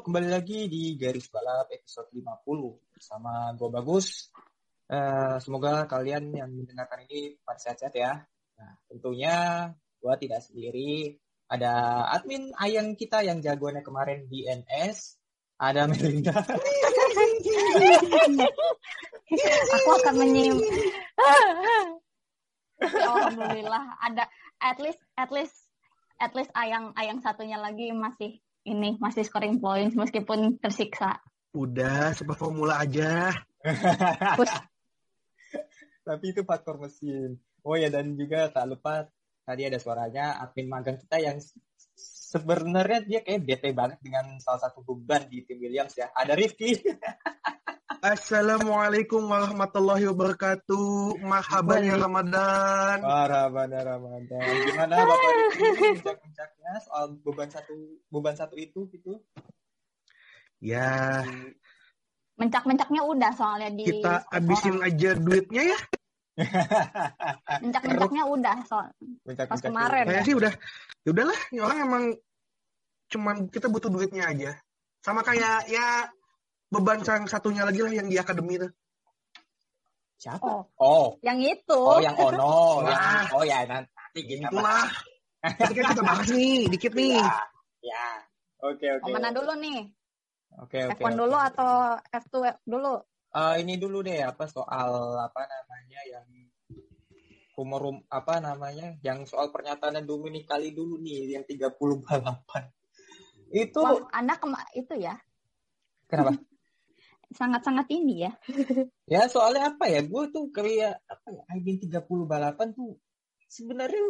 Kembali lagi di Garis Balap episode 50 bersama gue Bagus. Eh, semoga kalian yang mendengarkan ini pada sehat-sehat ya. Nah, tentunya gue tidak sendiri. Ada admin ayang kita yang jagoannya kemarin di NS. Ada Melinda. aku akan menyim alhamdulillah ada at least at least at least ayang ayang satunya lagi masih ini masih scoring points meskipun tersiksa Udah, sebuah formula aja. Tapi itu faktor mesin. Oh ya, dan juga tak lupa tadi ada suaranya admin magang kita yang se- sebenarnya dia kayak bete banget dengan salah satu beban di tim Williams ya. Ada Rifki. Assalamualaikum warahmatullahi wabarakatuh. Marhaban ya Ramadan. Marhaban ya Ramadan. Gimana Bapak puncak-puncaknya soal beban satu beban satu itu gitu? Ya, mencak-mencaknya udah soalnya di kita orang. habisin aja duitnya ya. mencak-mencaknya udah soal Puncak-puncak Pas kemarin. Kayaknya sih udah. Ya udahlah, orang emang cuman kita butuh duitnya aja. Sama kayak ya beban yang satunya lagi lah yang di akademi tuh. Siapa? oh Oh, yang itu oh yang Ono, yang oh ya nanti kita Itulah. Nanti kan kita bahas nih, dikit nih. Ya, ya. Oke oke. Mana dulu nih Oke oke. F1 oke. dulu atau F2 dulu Eh, ini dulu deh apa soal apa namanya yang rumor rum- apa namanya yang soal pernyataannya Dominic kali dulu nih yang 30 balapan. Itu Wah, anda kema itu ya kenapa? sangat-sangat ini ya Ya soalnya apa ya? Gue tuh kayak apa ya? Anjing 30 balapan tuh sebenarnya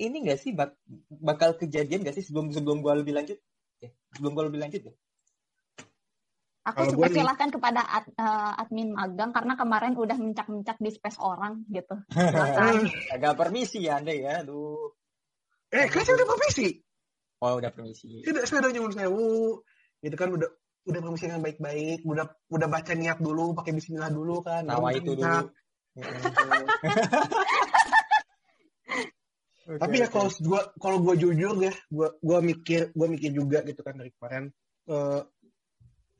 ini gak sih bak- bakal kejadian gak sih sebelum sebelum gue lebih lanjut? Ya, sebelum gue lebih lanjut ya. Aku Kalau suka silahkan kepada ad- eh, admin magang karena kemarin udah mencak-mencak di space orang gitu. Silakan. Agak permisi ya Anda ya. Aduh. Eh, kan saya udah permisi. Oh udah permisi. Tidak, saya udah nyuwun sewu. Gitu kan udah udah permisi dengan baik-baik, udah udah baca niat dulu, pakai bismillah dulu kan. Tawa baru itu dulu. Tapi ya kalau gua kalau gua jujur ya, gua gua mikir gua mikir juga gitu kan dari kemarin eh,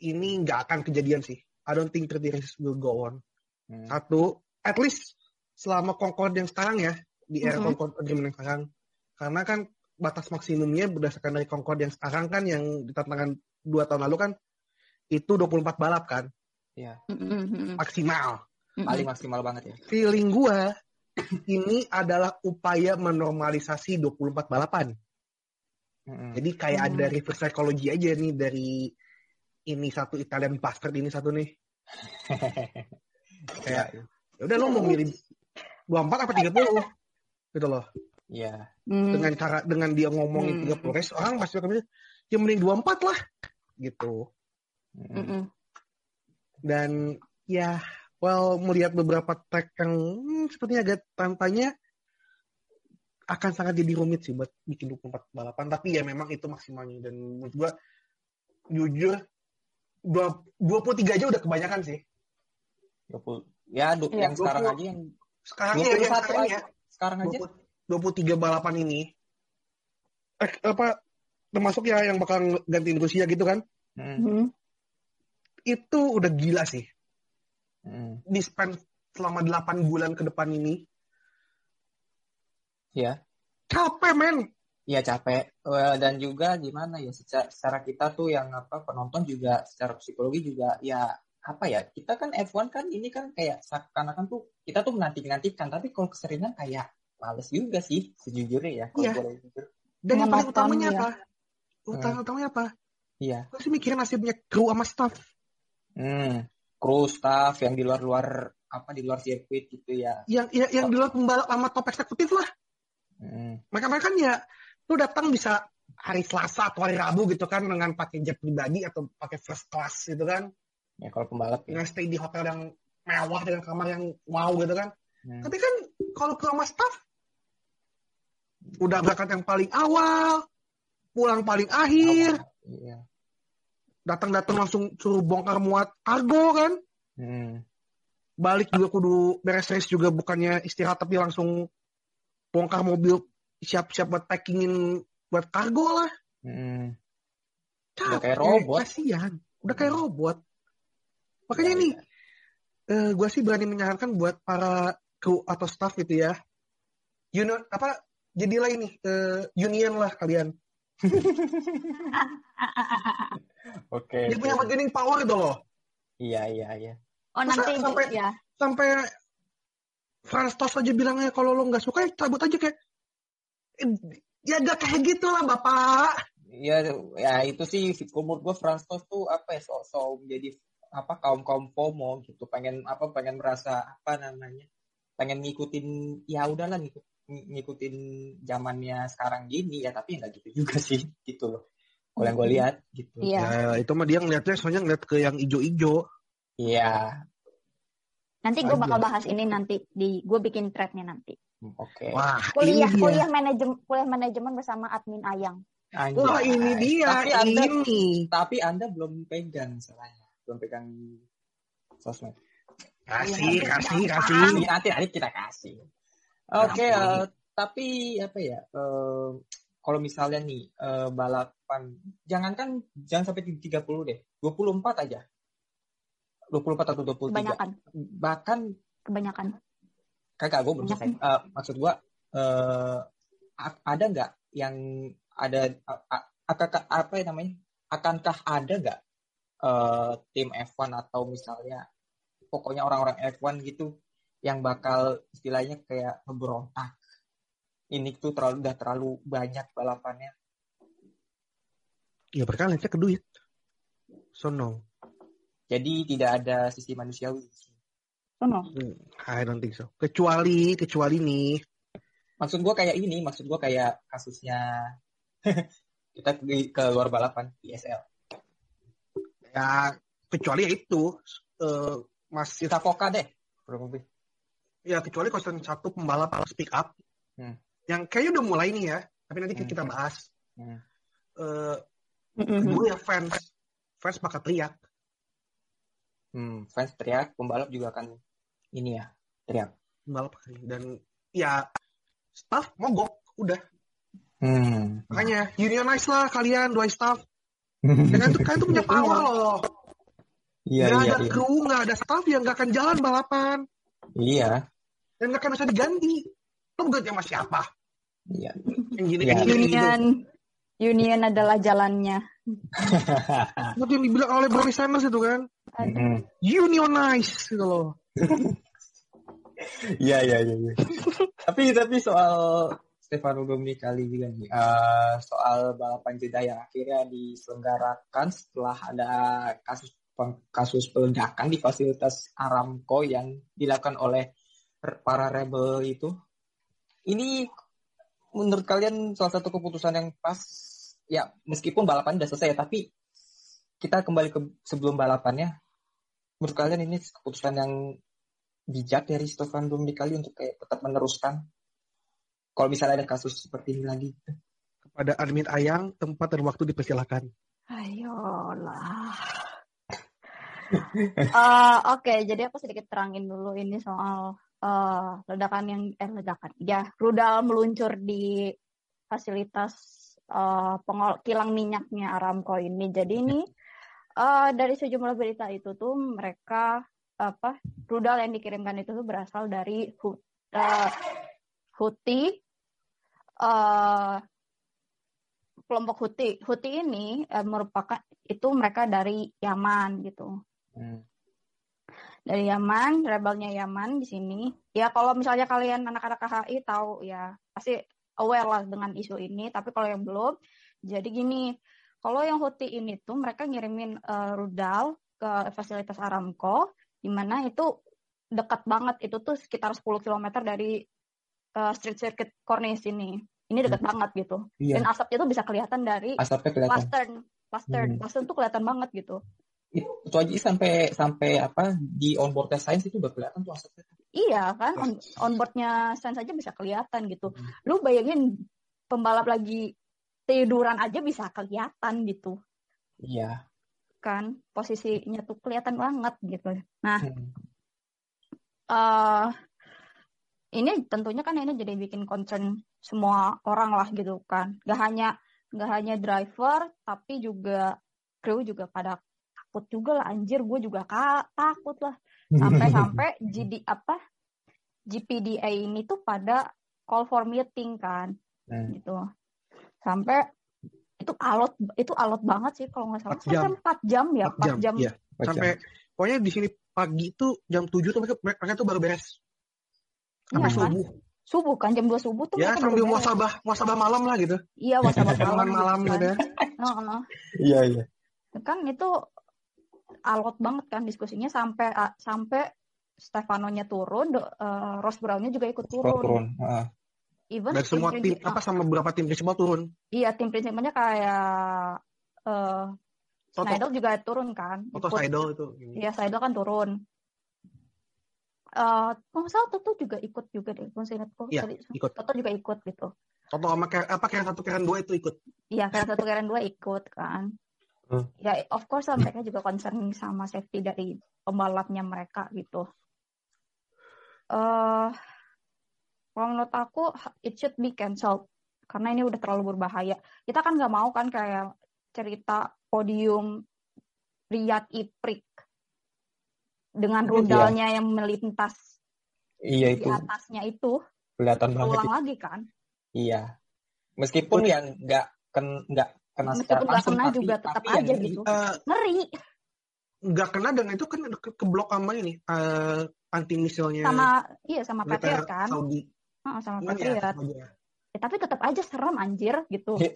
ini nggak akan kejadian sih. I don't think 30 races will go on. Hmm. Satu, at least selama Concord yang sekarang ya, di era Mhm. Concord Agreement yang sekarang. Karena kan batas maksimumnya berdasarkan dari Concord yang sekarang kan yang ditantangan dua tahun lalu kan itu 24 balap kan Iya, Mm-mm, maksimal. paling maksimal banget ya. Feeling gua ini adalah upaya menormalisasi 24 balapan. Mm-mm. Jadi kayak Hmm. ada reverse psychology aja nih dari ini satu Italian bastard ini satu nih. Kayak ya udah lo mau milih 24 apa 30? Gitu loh. Iya. Mm. Dengan cara dengan dia ngomongin Hmm. 30 race orang pasti akan bilang ya mending 24 lah. Gitu. Mm-mm. Mm-mm. Dan ya well melihat beberapa track yang hmm, sepertinya agak tantanya akan sangat jadi rumit sih buat bikin 24 balapan tapi ya memang itu maksimalnya dan menurut gua jujur dua- 23 aja udah kebanyakan sih 20. Ya, du- Iya, yang sekarang 20. aja yang sekarang ya, 21 ya sekarang aja. ya Sekarang aja. 20 23 balapan ini eh, apa termasuk ya yang bakal gantiin Rusia gitu kan Mm. Itu udah gila sih Mm. di span selama 8 bulan ke depan ini Iya. capek men Iya capek Eh, dan juga gimana ya secara, secara kita tuh yang apa penonton juga secara psikologi juga ya apa ya kita kan F1 kan ini kan kayak seakan-akan tuh kita tuh menanti-nantikan tapi kalau keseringan kayak males juga sih sejujurnya ya kalau Iya. boleh jujur. dan yang paling utamanya ya. apa utama utamanya apa Iya. Gue sih mikirin nasibnya kru sama staff. Hmm. Kru, staff yang di luar-luar apa di luar sirkuit gitu ya. Yang yang, yang di luar pembalap sama top eksekutif lah. Hmm. Mereka mereka kan ya lu datang bisa hari Selasa atau hari Rabu gitu kan dengan pakai jet pribadi atau pakai first class gitu kan. Ya kalau pembalap ya. Dengan stay di hotel yang mewah dengan kamar yang wow gitu kan. Hmm. Tapi kan kalau kru sama staff udah berangkat yang paling awal, pulang paling akhir, Iya. Datang-datang langsung suruh bongkar muat kargo kan. Hmm. Balik juga kudu beres race juga bukannya istirahat tapi langsung bongkar mobil siap-siap buat packingin buat kargo lah. Hmm. Capek, Udah kayak robot. Kasihan. Udah kayak robot. Makanya Ya, nih, ya. eh gue sih berani menyarankan buat para kru atau staff gitu ya. Union apa? Jadilah ini eh, union lah kalian. Oke. Dia punya bargaining power gitu loh. Iya, iya, iya. Oh Masa nanti sampai- ya. Sampai Franz Tost aja bilangnya kalau lo nggak suka ya cabut aja kayak eh, ya gak kayak gitu lah bapak. Iya, ya itu sih menurut gue Franz Tost tuh apa ya sok-sok jadi apa kaum kaum FOMO gitu pengen apa pengen merasa apa namanya pengen ngikutin ya udahlah ngikut ng- ngikutin zamannya sekarang gini ya tapi nggak gitu juga sih gitu loh kalau yang gue lihat gitu Iya. Ya itu mah dia ngeliatnya soalnya ngeliat ke yang ijo-ijo. iya Nanti gue bakal bahas ini nanti di gue bikin threadnya nanti. Hmm, oke Wah Kuliah ini dia. kuliah manajemen kuliah manajemen bersama admin Ayang. Anjay. Wah ini dia. tapi anda ini. tapi anda belum pegang salahnya belum pegang sosmed Kasih, kasih, Ah, kasih. nanti nanti kita kasih. Oke, Ampun. eh, tapi apa ya? eh, kalau misalnya nih eh, balapan, jangankan jangan sampai 30 deh, 24 aja. 24 atau 23. Kebanyakan, Bahkan kebanyakan. kagak gue belum selesai. Eh, maksud gue eh, a- ada nggak yang ada a- a- akakah- apa ya namanya? Akankah ada nggak eh, tim F1 atau misalnya pokoknya orang-orang F1 gitu yang bakal istilahnya kayak ngeberontak. Ini tuh terlalu udah terlalu banyak balapannya. Ya mereka lihatnya ke duit. So no. Jadi tidak ada sisi manusiawi. Oh, no. Hmm, I don't think so. Kecuali, kecuali nih. Maksud gua kayak ini, maksud gua kayak kasusnya kita di, ke luar balapan ISL. Ya, kecuali ya itu. eh, masih Kita deh. kurang lebih. Ya kecuali konsen satu pembalap speak up Hmm. yang kayaknya udah mulai nih ya tapi nanti Hmm. kita bahas Hmm. Eh, Mm-mm. kedua ya fans fans bakal teriak Hmm, fans teriak, pembalap juga akan ini ya, teriak. pembalap dan ya staff mogok udah Hmm. makanya unionize lah kalian dua staff ya kan tuh kalian tuh punya power loh Iya, nggak iya, ada iya. kru nggak ada staff yang nggak akan jalan balapan Iya, dan nggak akan bisa diganti lo ganti sama siapa iya. yang gini Ya. gini gitu Union Union adalah jalannya. Seperti yang dibilang oleh Bernie Sanders itu kan Hmm. unionize gitu loh Iya, iya, iya. iya. tapi tapi soal Stefano Domenicali juga nih, eh, soal balapan jeda yang akhirnya diselenggarakan setelah ada kasus peng- kasus peledakan di fasilitas Aramco yang dilakukan oleh para rebel itu. Ini menurut kalian salah satu keputusan yang pas? Ya, meskipun balapan udah selesai, tapi kita kembali ke sebelum balapannya. Menurut kalian ini keputusan yang bijak dari Stefan Domenicali untuk kayak tetap meneruskan kalau misalnya ada kasus seperti ini lagi pada admin ayang tempat dan waktu dipersilakan Ayolah. Eh, Oke, jadi aku sedikit terangin dulu ini soal eh, ledakan yang eh ledakan, ya rudal meluncur di fasilitas eh, pengol kilang minyaknya Aramco ini. Jadi ini eh, dari sejumlah berita itu tuh mereka apa rudal yang dikirimkan itu tuh berasal dari Hu- eh, Houthi eh, kelompok Houthi. Houthi ini eh, merupakan itu mereka dari Yaman gitu. Hmm. Dari Yaman, rebelnya Yaman di sini. Ya kalau misalnya kalian anak-anak KHI tahu ya pasti aware lah dengan isu ini. Tapi kalau yang belum, jadi gini, kalau yang Houthi ini tuh mereka ngirimin eh, rudal ke fasilitas Aramco, di mana itu dekat banget, itu tuh sekitar 10 km dari eh, street circuit Corniche ini. Ini dekat banget gitu. Iya. Dan asapnya tuh bisa kelihatan dari Asapnya kelihatan. Western, Western, Hmm. Western tuh kelihatan banget gitu. Itu aja sampai sampai apa di onboard test science itu udah kelihatan tuh asapnya. Iya kan, on, onboardnya Sense aja bisa kelihatan gitu. Hmm. Lu bayangin pembalap lagi tiduran aja bisa kelihatan gitu Iya. kan, posisinya tuh kelihatan banget gitu. Nah, Hmm. eh ini tentunya kan ini jadi bikin concern semua orang lah gitu kan. Gak hanya gak hanya driver, tapi juga kru juga pada takut juga lah. Anjir, gue juga ka- takut lah. Sampai-sampai GD apa GPDA ini tuh pada call for meeting kan, Hmm. gitu. Sampai itu alot itu alot banget sih kalau nggak salah. Empat jam. Sampai 4 jam ya, 4 4 jam, jam. iya. Sampai pokoknya di sini pagi tuh jam 7 tuh mereka, mereka tuh baru beres. Sampai Iya kan? subuh. Subuh kan jam 2 subuh tuh Ya sambil muasabah muasabah malam lah gitu. Iya, wasabah Malam malam. gitu gitu kan. ya. Iya, iya. kan itu alot banget kan diskusinya sampai ah, sampai Stefanonya turun, eh, Ross Brownnya juga ikut turun. turun. Heeh. Even Dan semua tim tim apa sama beberapa tim principal turun. iya tim prinsipnya kayak eh Toto, juga turun kan. Toto ikut. Seidel itu. Iya, Seidel kan turun. Eh, kalau salah Toto juga ikut juga deh, saya ingat kok. Iya, tadi. ikut. Toto juga ikut gitu. Toto sama Ker- apa keren satu keren dua itu ikut. Iya, karen satu karen dua ikut kan. Hmm. Ya, of course lah mereka juga concern sama safety dari pembalapnya mereka gitu. eh kalau menurut aku it should be cancelled karena ini udah terlalu berbahaya. Kita kan nggak mau kan kayak cerita podium Riyad Iprik dengan Iya. rudalnya yang melintas Iya di itu atasnya itu kelihatan banget. ulang itu. lagi kan. Iya. Meskipun yang nggak ken nggak kena secara Meskipun nggak langsung, kena tapi- juga tetap tapi yang aja ngeri. gitu. Eh, Ngeri nggak kena dan itu kan ke, ke blok sama ini eh, anti misilnya sama iya sama Patriot kan. Saudi. Heeh, sama ya, Patriot. sama aja. Ya, tapi tetap aja serem anjir gitu. Iya.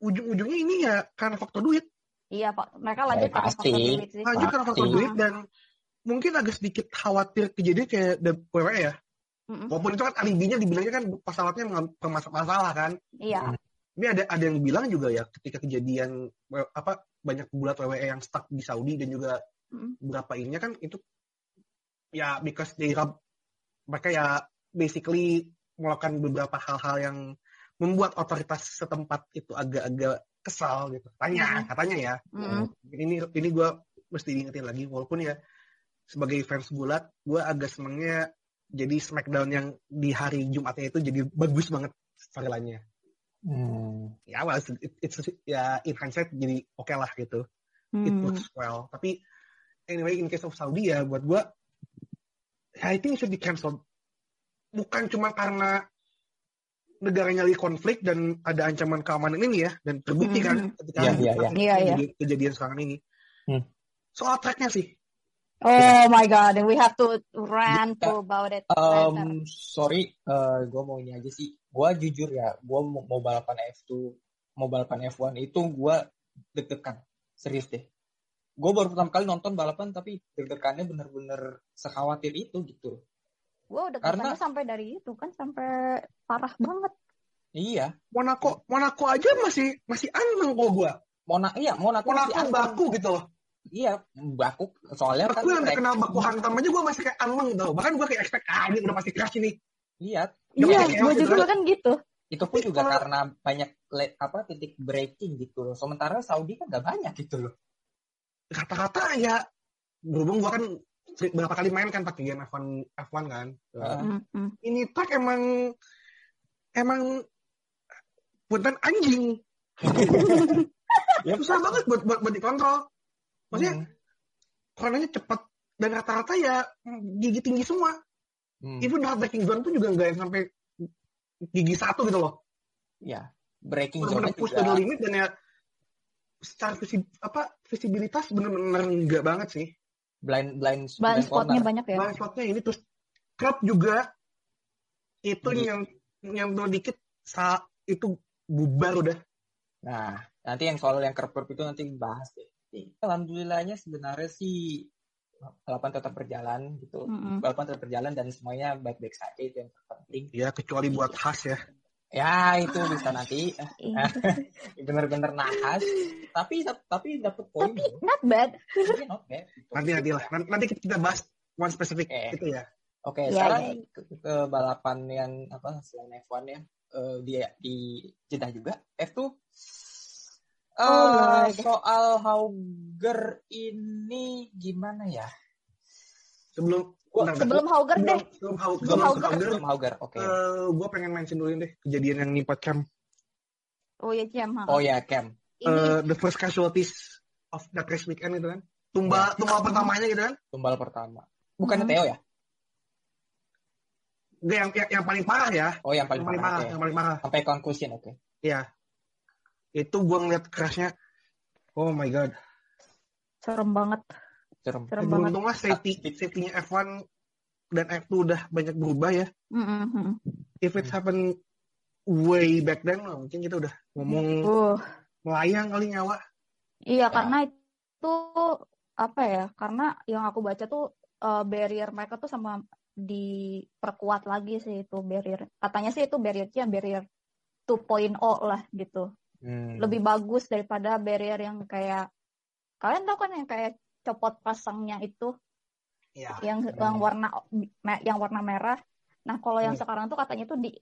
ujung-ujungnya ini ya karena faktor duit. Iya, Pak. Mereka lanjut Ya, pasti. faktor duit sih. Lanjut karena faktor duit dan mungkin agak sedikit khawatir kejadian kayak the WWE ya. Mm-mm. Walaupun itu kan alibinya dibilangnya kan pesawatnya masalah kan. Iya. Ini ada ada yang bilang juga ya ketika kejadian apa banyak bulat WWE yang stuck di Saudi dan juga Mm. beberapa ininya kan itu ya because they rob mereka ya basically melakukan beberapa hal-hal yang membuat otoritas setempat itu agak-agak kesal gitu. Katanya, Mm. katanya ya. Mm-mm. Ini ini gue mesti diingetin lagi walaupun ya sebagai fans bulat gue agak senengnya jadi Smackdown yang di hari Jumatnya itu jadi bagus banget storyline-nya. Hmm. Ya, well, it's, it's- ya in hindsight jadi oke lah gitu. It Hmm. works well. Tapi anyway, in case of Saudi ya, buat gue, I think it should be cancelled. Bukan cuma karena negaranya lagi konflik dan ada ancaman keamanan ini ya, dan terbukti kan Mhm. ketika Iya, iya, iya. Iya, iya. kejadian- kejadian sekarang ini. Hmm. Soal tracknya sih, Oh my god, we have to rant Ya. about it later. Um, sorry, gue mau ini aja sih. Gue jujur ya, gue mau, mau balapan F2, mau balapan F1 itu gue deg-degan, serius deh. Gue baru pertama kali nonton balapan tapi deg-degannya bener-bener sekhawatir itu gitu. Gue udah Karena- sampai dari itu kan sampai parah banget. Iya, Monaco, Monaco aja masih masih aneh kok gue. Mona, iya Monaco Monaco masih baku gitu loh. Iya, baku. Soalnya kan Baku yang track- terkenal baku hantam aja gue masih kayak aneh gitu. Bahkan gue kayak expect, ah ini udah pasti crash ini. Iya, Iya, gue gitu juga kan. kan gitu. itu pun juga Kalau- karena banyak le- apa titik breaking gitu loh. Sementara Saudi kan nggak banyak gitu loh. Kata-kata ya, berhubung gue kan berapa kali main kan pakai game F1, F1 kan. Heeh. Mm, mm. ini track emang emang punten anjing. Ya, Susah banget buat buat, buat dikontrol. Maksudnya Hmm. coronanya cepat dan rata-rata ya gigi tinggi semua. Hmm. Even hard braking zone pun juga nggak yang sampai gigi satu gitu loh. Iya, breaking zone push to the juga. limit dan ya secara visi, apa visibilitas bener-bener enggak banget sih. Blind blind Blind spotnya corner. banyak ya. Blind spotnya ini terus crop juga itu Jadi- yang yang dikit sa itu bubar udah. Nah, nanti yang soal yang kerap itu nanti bahas deh. Alhamdulillahnya sebenarnya sih balapan tetap berjalan gitu. Mm-mm. Balapan tetap berjalan dan semuanya baik-baik saja itu yang terpenting. Ya kecuali buat khas ya. Ya itu bisa nanti Iya. bener-bener nahas. Tapi tapi dapat poin. Tapi not bad. Tapi not bad. gitu. Nanti nanti lah. Nanti, kita bahas one specific Oke. itu ya. Oke, Iya, sekarang iya. ke, ke balapan yang apa selain F1 ya, eh, dia di Jeddah juga. F2 Oh, Eh, Lord. soal Hauger ini gimana ya? Sebelum Gua- bentar, Sebelum Hauger sebelum, deh. sebelum, Hau- Sebelum sebelum Hauger. Hauger, Sebelum Hauger, oke. gue pengen mention dulu deh kejadian yang nimpa Cam. Oh ya ha. Oh ya, Cam. Ini Eh, the first casualties of that race weekend itu kan. Tumbal, tumbal pertamanya gitu kan. Tumbal pertama. Bukannya Mhm. Theo ya? Enggak yang, yang yang paling parah ya. Oh, yang paling, yang paling parah. yang paling parah. Sampai conclusion, oke. Iya. Itu gue ngeliat crashnya. Oh my god. serem banget. Serem. Serem banget. Beruntunglah safety safety-nya F1 dan F2 udah banyak berubah ya. Mm. If it happened way back then, mungkin kita udah ngomong Uh, melayang kali nyawa. iya Ya. karena itu apa ya? Karena yang aku baca tuh eh, barrier mereka tuh sama diperkuat lagi sih itu barrier. Katanya sih itu barriernya barrier 2.0 lah gitu. Hmm. Lebih bagus daripada barrier yang kayak kalian tahu kan yang kayak copot pasangnya itu Iya. yang Hmm. yang warna yang warna merah. Nah, kalau yang Hmm. sekarang tuh katanya tuh di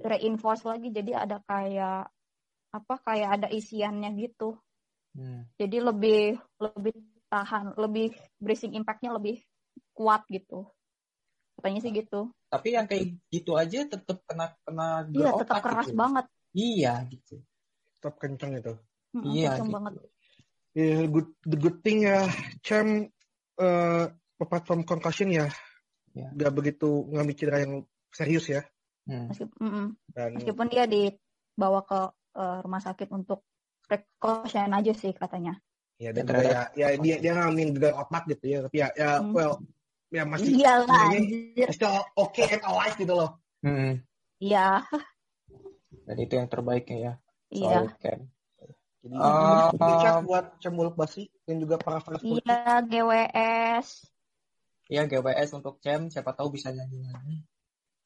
reinforce lagi jadi ada kayak apa kayak ada isiannya gitu. Hmm. Jadi lebih lebih tahan, lebih bracing impact-nya lebih kuat gitu. Katanya sih gitu. Tapi yang kayak gitu aja tetap kena kena Iya, tetap keras gitu. banget. Iya, gitu. Tetap kencang itu. Mm-mm, Iya, kenceng gitu. banget. Ya, good, the good thing ya, Cam, eh apart from concussion ya, Ya. nggak begitu ngambil cedera yang serius ya. Hmm. Meskipun, mm-mm. Dan meskipun dia dibawa ke eh, rumah sakit untuk precaution aja sih katanya. ya dan juga ya, ya dia dia ngalamin cedera otak gitu ya. Tapi ya, ya Hmm. well, ya masih Iya lah, sebenarnya anjir. still okay and alive gitu loh. Hmm. Iya, Dan itu yang terbaiknya ya. Iya. Soal Cam. Jadi shout buat Cam Buluk Basi dan juga para fans. Iya, GWS. Ya GWS untuk Cem, siapa tahu bisa nyanyi nyanyi.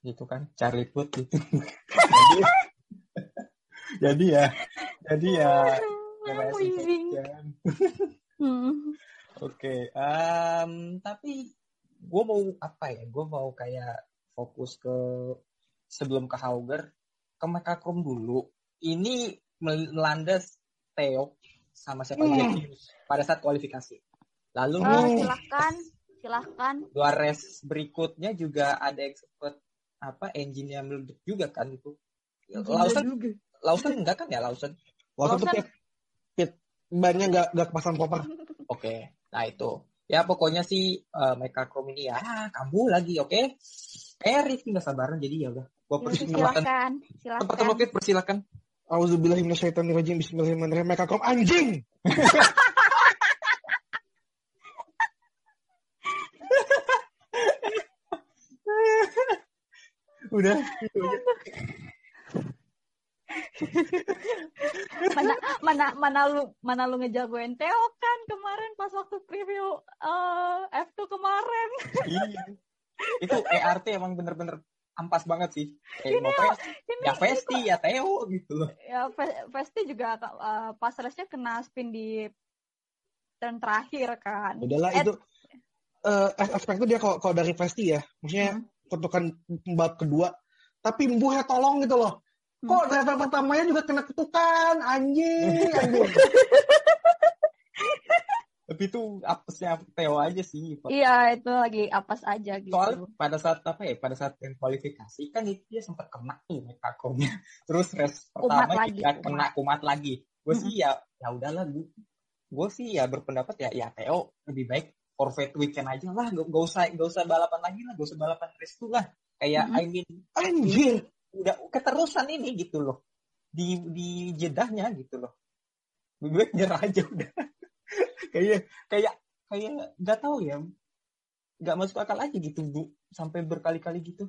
Gitu kan, Charlie Puth gitu. jadi ya, jadi ya GWS untuk. Cem. Hmm. Oke, em, tapi gue mau apa ya? Gue mau kayak fokus ke sebelum ke Hauger, ke Mekakrum dulu. Ini melanda Theo sama siapa Hmm. lagi pada saat kualifikasi. Lalu Eh, nih, silahkan, silahkan. dua race berikutnya juga ada yang sempet apa engine yang meledak juga kan itu. Lawson, Lawson enggak kan ya Lawson? Waktu itu Lawson- pit, pit bannya nggak nggak kepasang popper. Oke, nah itu. Ya pokoknya sih uh, Meka Chrome ini ya kambuh lagi, oke? Eh Rifki nggak sabaran jadi ya udah. Gua Yaudah, persilakan. silahkan, Tempat oke, persilakan. Auzubillahiminasyaitonirrajim Bismillahirrahmanirrahim. Meka Krom anjing. Udah, itu aja. Mana mana mana lu mana lu ngejagoin Theo kan kemarin pas waktu preview eh, F2 kemarin. Iya. Itu ERT emang bener-bener ampas banget sih. Kayak mau Ini Fes- Ini ya Festi, ya Theo gitu loh. ya Vesti juga eh, pas race-nya kena spin di turn terakhir kan. Udahlah Eh, itu eh aspek itu dia kalau kalau dari Festi ya, maksudnya Hmm. ketukan bab kedua, tapi mbuhnya tolong gitu loh. Hmm. Kok driver pertamanya juga kena ketukan, anjing, anjing. Tapi itu apesnya Theo aja sih. Pak. Iya, itu lagi apes aja gitu. Soalnya pada saat apa ya, pada saat yang kualifikasi kan itu dia sempat kena tuh mekakomnya. Terus Kumat pertama lagi, juga kumat. kena kumat lagi. Gue sih ya ya udahlah gue gue sih ya berpendapat ya ya Theo lebih baik forfeit weekend aja lah gak, gak usah gak usah balapan lagi lah gak usah balapan race tuh lah kayak Mm-mm. I mean Anjir. udah keterusan ini gitu loh di di jedahnya gitu loh lebih baik nyerah aja udah kayak kayak kayak nggak tahu ya nggak masuk akal aja gitu bu sampai berkali-kali gitu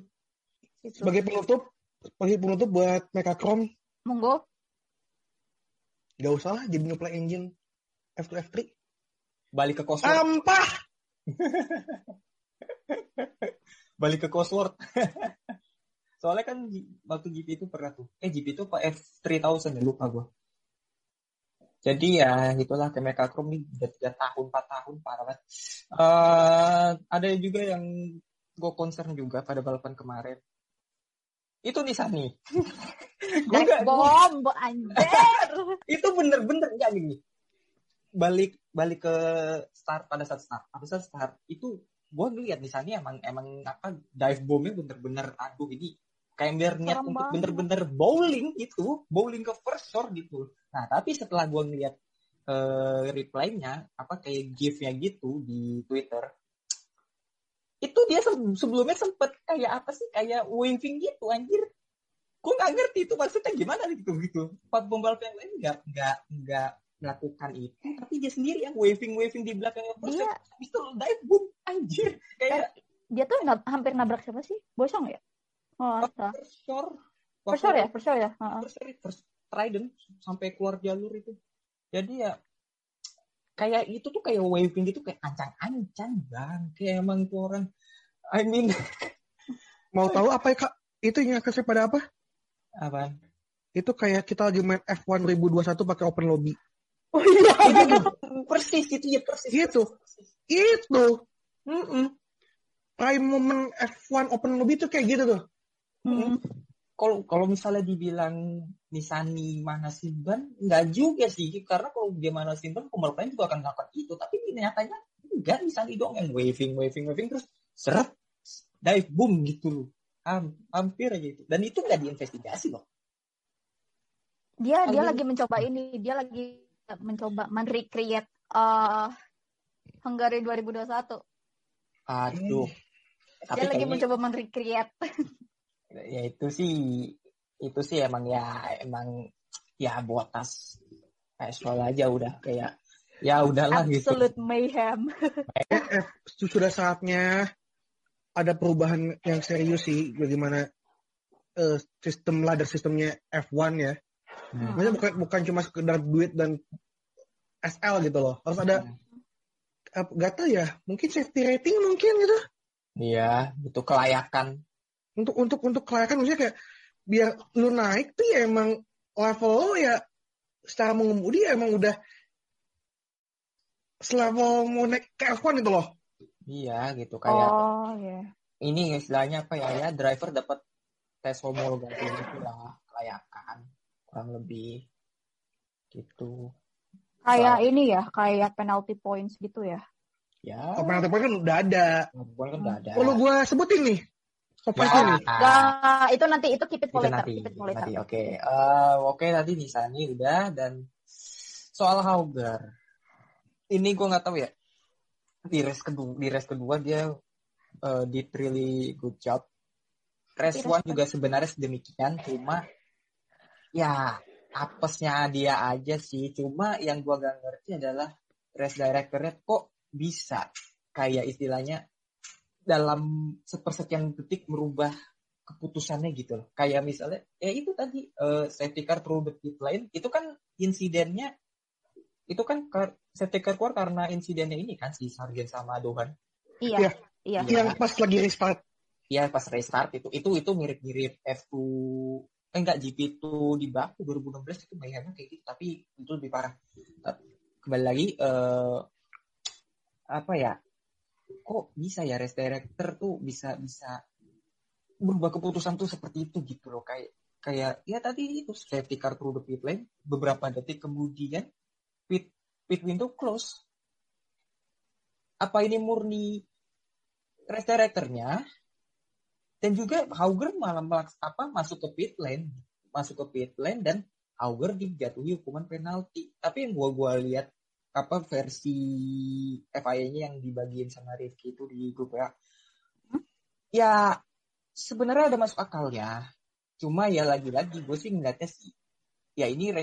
Gitu. Sebagai penutup, sebagai penutup buat Meka Krom, Monggo. Gak usah lah jadi ngeplay engine F2 F3. Balik ke Cosworth. Sampah! Balik ke Cosworth. Soalnya kan waktu GP itu pernah tuh. Eh GP itu apa F3000 ya lupa gue. Jadi ya itulah Mecha Chrome nih udah 3 tahun, 4 tahun parah banget. Eh, ada juga yang gue concern juga pada balapan kemarin. Itu nih. Jack nggak- gua- bom, bo anjir. itu bener-bener nggak gini balik balik ke start pada saat start pada saat start itu gue ngeliat di sana emang emang apa dive bombnya bener-bener aduh ini kayak biar niat Serem untuk bener-bener bowling itu bowling ke first shot gitu. Nah tapi setelah gue ngeliat eh, reply-nya apa kayak gif-nya gitu di Twitter itu dia se- sebelumnya sempet kayak apa sih kayak waving gitu anjir. Gue nggak ngerti itu maksudnya gimana gitu gitu. Pembalap yang lain nggak nggak nggak melakukan itu tapi dia sendiri yang waving waving di belakangnya terus habis itu dive boom anjir. Kayak Dia tuh nab- hampir nabrak siapa sih? Bosong ya? Oh, For sure ya, sure ya. Heeh. first, first trident sampai keluar jalur itu jadi ya kayak itu tuh kayak waving gitu kayak ancang-ancang bang kayak emang tuh orang I mean Mau tahu apa ya kak? Itu yang kasih pada apa? apa Itu kayak kita lagi main F1 2021 pakai open lobby. Oh iya. persis gitu ya persis Gitu. persis. Itu Mm-mm. prime moment F1 open lobby itu kayak gitu tuh. Hmm. kalau kalau misalnya dibilang Nisani mana Simban nggak juga sih. Karena kalau dia mana Simban lain juga akan melakukan itu. Tapi nyatanya enggak Nisani dong yang waving waving waving terus seret dive boom gitu Ham- hampir aja itu. Dan itu nggak diinvestigasi loh. Dia dia lagi mencoba ini, dia lagi mencoba men-recreate eh Hungary 2021. aduh. Tapi Dia lagi kayaknya mencoba men-recreate. ya itu sih itu sih emang ya emang ya botas casual aja udah kayak ya udahlah gitu Absolute mayhem. Eh, sudah saatnya ada perubahan yang serius sih bagaimana eh, sistem ladder sistemnya F1 ya. Hmm. Maksudnya bukan bukan cuma sekedar duit dan SL gitu loh. Harus ada apa, gak tau ya, mungkin safety rating mungkin gitu. Iya, itu kelayakan. Untuk untuk untuk kelayakan maksudnya kayak biar lu naik tuh ya emang level lo ya secara mengemudi ya emang udah selevel mau naik ke F1 gitu loh. Iya, gitu kayak Oh, iya. ini istilahnya apa ya ya driver dapat tes homologasi itu lah kelayakan kurang lebih gitu. Kayak ini ya, kayak penalty points gitu ya. Ya, Oh, penalti point kan udah ada. pembuat kan udah ada. Perlu gua sebutin nih. Top 5 nih. Nah, itu nanti itu keep it itu for later, nanti, keep it for later. nanti. Oke, Eh, oke tadi Nisani udah dan soal Hauger. Ini gue nggak tahu ya. Di race kedua, di race kedua dia eh, did really good job. Race one juga sebenarnya sedemikian, cuma ya apesnya dia aja sih. Cuma yang gua gak ngerti adalah race directornya kok bisa kayak istilahnya dalam sepersekian detik merubah keputusannya gitu loh. Kayak misalnya, ya itu tadi eh, safety car the pit lane itu kan insidennya itu kan kar- safety car keluar karena insidennya ini kan si Sargent sama Dohan. Iya, Iya. iya. Yang pas lagi restart. Iya pas restart itu itu itu mirip-mirip F2 eh, enggak GP2 di Baku 2016 itu mayhemnya kayak gitu tapi itu lebih parah. Kembali lagi eh apa ya? Kok bisa ya race director tuh bisa bisa berubah keputusan tuh seperti itu gitu loh. Kayak kayak ya tadi itu safety car through the pit lane beberapa detik kemudian pit pit window close. Apa ini murni race directornya? Dan juga Hauger malah melaks apa masuk ke pit lane masuk ke pit lane dan Hauger dijatuhi hukuman penalti. Tapi yang gua gua lihat apa versi FIA-nya yang dibagiin sama Rifki itu di grup ya ya sebenarnya ada masuk akalnya cuma ya lagi-lagi gue sih ngeliatnya sih ya ini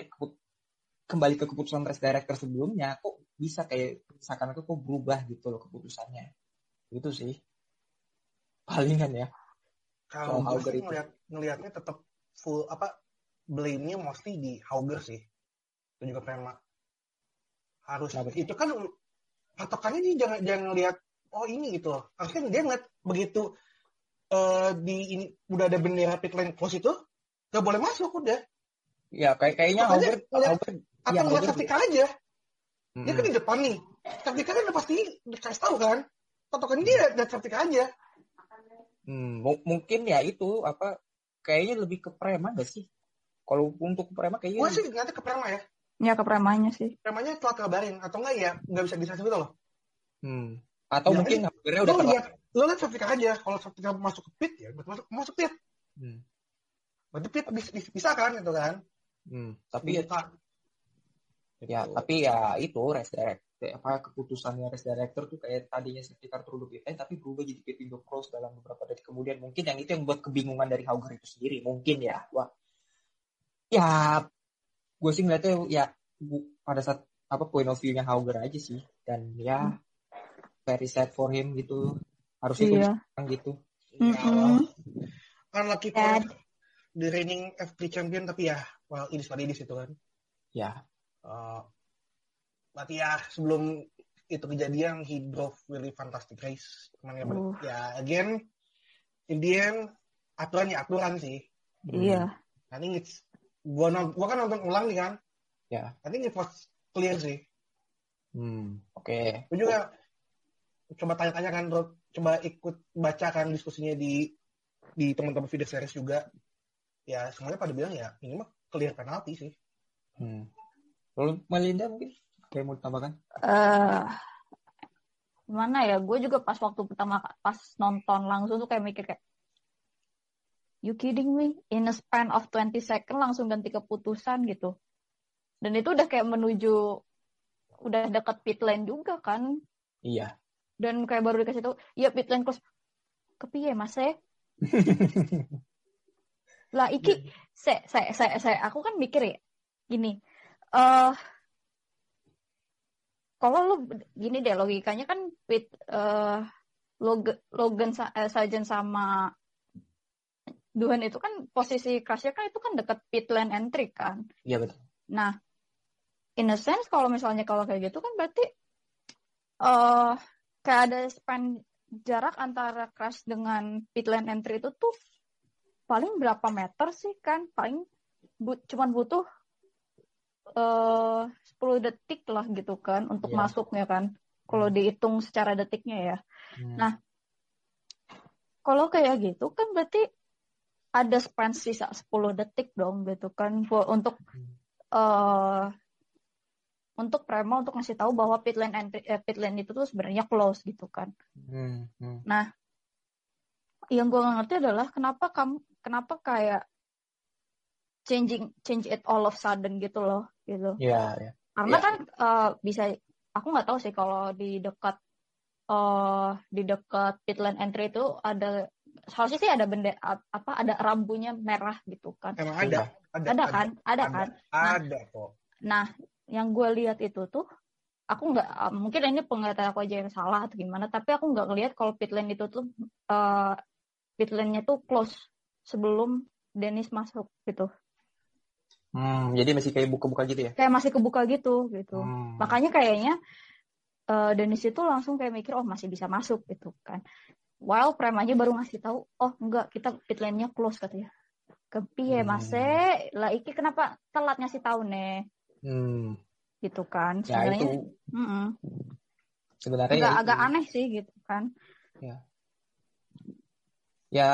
kembali ke keputusan race director sebelumnya kok bisa kayak seakan-akan kok berubah gitu loh keputusannya. Itu sih. Palingan ya. Kalau gue sih itu. ngeliat, ngeliatnya tetap full apa blame-nya mostly di Hauger sih. dan juga Prema harus Kenapa? itu kan patokannya dia jangan jangan lihat oh ini gitu loh. Harusnya dia ngeliat begitu eh, di ini udah ada bendera pit lane close itu gak boleh masuk udah. Ya kayak kayaknya Hauger, ngeliat- Hauger atau ngeliat car aja. Dia kan di depan nih. Kan udah pasti dikasih tahu kan. Patokannya dia safety car aja. Hmm, mu- mungkin ya itu apa kayaknya lebih ke Prema gak sih? Kalau untuk Prema kayaknya gue sih nanti ke Prema ya Ya ke premanya sih. Premanya telat kabarin atau enggak ya nggak bisa disasih gitu loh. Hmm. atau Ya, mungkin Haugernya lo udah terlalu lihat lo lihat car aja kalau car masuk ke pit ya masuk masuk pit. Hmm. berarti pit bisa, bisa, bisa kan itu kan? Hmm. Tapi ya, ya tapi ya itu race direct apa keputusannya race director tuh kayak tadinya car turun pit lane tapi berubah jadi pit window close dalam beberapa detik. Kemudian mungkin yang itu yang membuat kebingungan dari Hauger itu sendiri mungkin ya. Wah. Ya gue sih ngeliatnya ya pada saat apa point of view-nya Hauger aja sih dan ya very sad for him gitu harusnya Iya. yeah. gitu Ya, Mm-mm. unlucky Sad. for the reigning F3 champion tapi ya well ini what it itu kan ya Eh, berarti ya sebelum itu kejadian he drove really fantastic race cuman ya, Uh. ya again in the end aturan ya aturan sih Iya. I think it's gua, non- gua kan nonton ulang nih kan. Ya. I think it was clear sih. Hmm. Oke. Gue juga coba tanya-tanya kan Rod. coba ikut baca kan diskusinya di di teman-teman video series juga. Ya semuanya pada bilang ya ini mah clear penalti sih. Hmm. lalu Melinda mungkin kayak mau ditambahkan? Eh gimana ya? Gue juga pas waktu pertama pas nonton langsung tuh kayak mikir kayak you kidding me? In a span of 20 second langsung ganti keputusan gitu. Dan itu udah kayak menuju udah deket pit lane juga kan? Iya. Dan kayak baru dikasih tahu iya pit lane close. Kepiye mas eh lah iki saya saya saya saya aku kan mikir ya gini eh kalau lu gini deh logikanya kan pit eh Logan, Logan eh, Sargent sama Duhan itu kan posisi crashnya kan itu kan deket pit lane entry kan iya betul Nah, in a sense kalau misalnya kalau kayak gitu kan berarti eh kayak ada span jarak antara crash dengan pit lane entry itu tuh paling berapa meter sih kan? Paling bu cuman butuh eh 10 detik lah gitu kan untuk Iya. masuknya kan. Kalau dihitung secara detiknya ya. Hmm. Nah, Kalau kayak gitu kan berarti ada span sisa 10 detik dong gitu kan untuk eh untuk Prema untuk ngasih tahu bahwa pit lane entry, eh, pit lane itu tuh sebenarnya close gitu kan. Hmm, hmm. Yang gue ngerti adalah kenapa kamu kenapa kayak changing change it all of sudden gitu loh gitu. Iya, iya. Karena Ya. kan eh, bisa aku nggak tahu sih kalau di dekat eh di dekat pit lane entry itu ada harusnya sih ada benda apa ada rambunya merah gitu kan. Emang ada, ada, Ada kan? Ada ada, kan? ada kok. Nah, yang gue lihat itu tuh, aku nggak, uh, mungkin ini penglihatan aku aja yang salah atau gimana, tapi aku nggak ngelihat kalau pit lane itu tuh, uh, pit lane-nya tuh close sebelum Dennis masuk gitu. Hmm, jadi masih kayak buka-buka gitu ya? Kayak masih kebuka gitu, gitu. Hmm. Makanya kayaknya uh, Dennis itu langsung kayak mikir, oh masih bisa masuk gitu kan. While Prime aja baru ngasih tahu, oh enggak, kita pit lane-nya close katanya. Kepiye Hmm. mas eh? lah iki kenapa telat ngasih tahu nih Hmm. gitu kan Ya sebenarnya itu mm-mm. sebenarnya agak ya agak itu. aneh sih gitu kan Ya,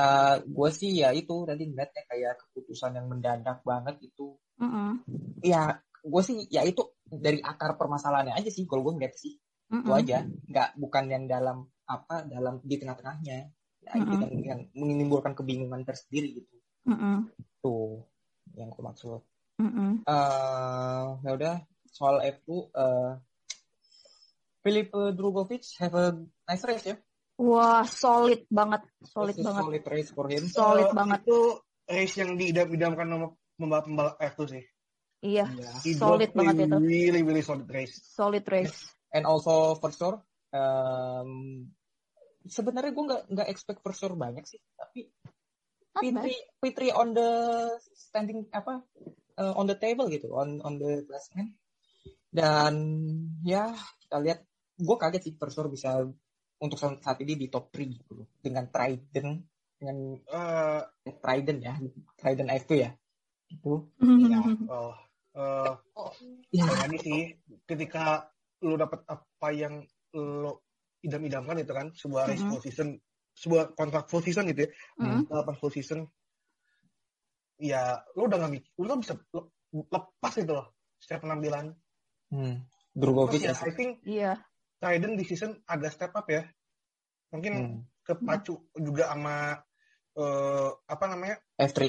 gue sih ya itu tadi ngeliatnya kayak keputusan yang mendadak banget itu. Mm-mm. Ya, gue sih ya itu dari akar permasalahannya aja sih. Kalau gue ngeliat sih itu Mm-mm. aja, nggak bukan yang dalam apa dalam di tengah-tengahnya. Ya, itu Mm-mm. yang, yang menimbulkan kebingungan tersendiri gitu. Mm-mm. Tuh yang aku maksud. Mm-mm. eh ya udah soal F2 eh Filip Drugovic have a nice race ya. wah solid banget solid It's a banget Solid race for him. Solid Eh, banget. Itu race yang diidam-idamkan sama pembalap-pembalap F2 sih. iya Yeah. Solid banget itu. Really, really solid race. solid race And also for sure, um, sebenarnya gue nggak nggak expect for sure banyak sih, tapi bad. Fitri Fitri on the standing apa uh, on the table gitu, on on the classman. Dan ya kita lihat, gue kaget sih Persor bisa untuk saat ini di top 3 gitu dengan Trident dengan uh, Trident ya, Trident F2 ya. Itu ya, oh, uh, oh, ya. ini sih ketika lo dapet apa yang lo idam-idamkan itu kan sebuah mm -hmm. full season sebuah kontrak full season gitu ya mm -hmm. full season ya lo udah nggak mikir lo bisa lepas gitu loh setiap penampilan hmm. Drugovic ya, I think iya Trident di season agak step up ya mungkin hmm. kepacu hmm. juga sama uh, apa namanya F3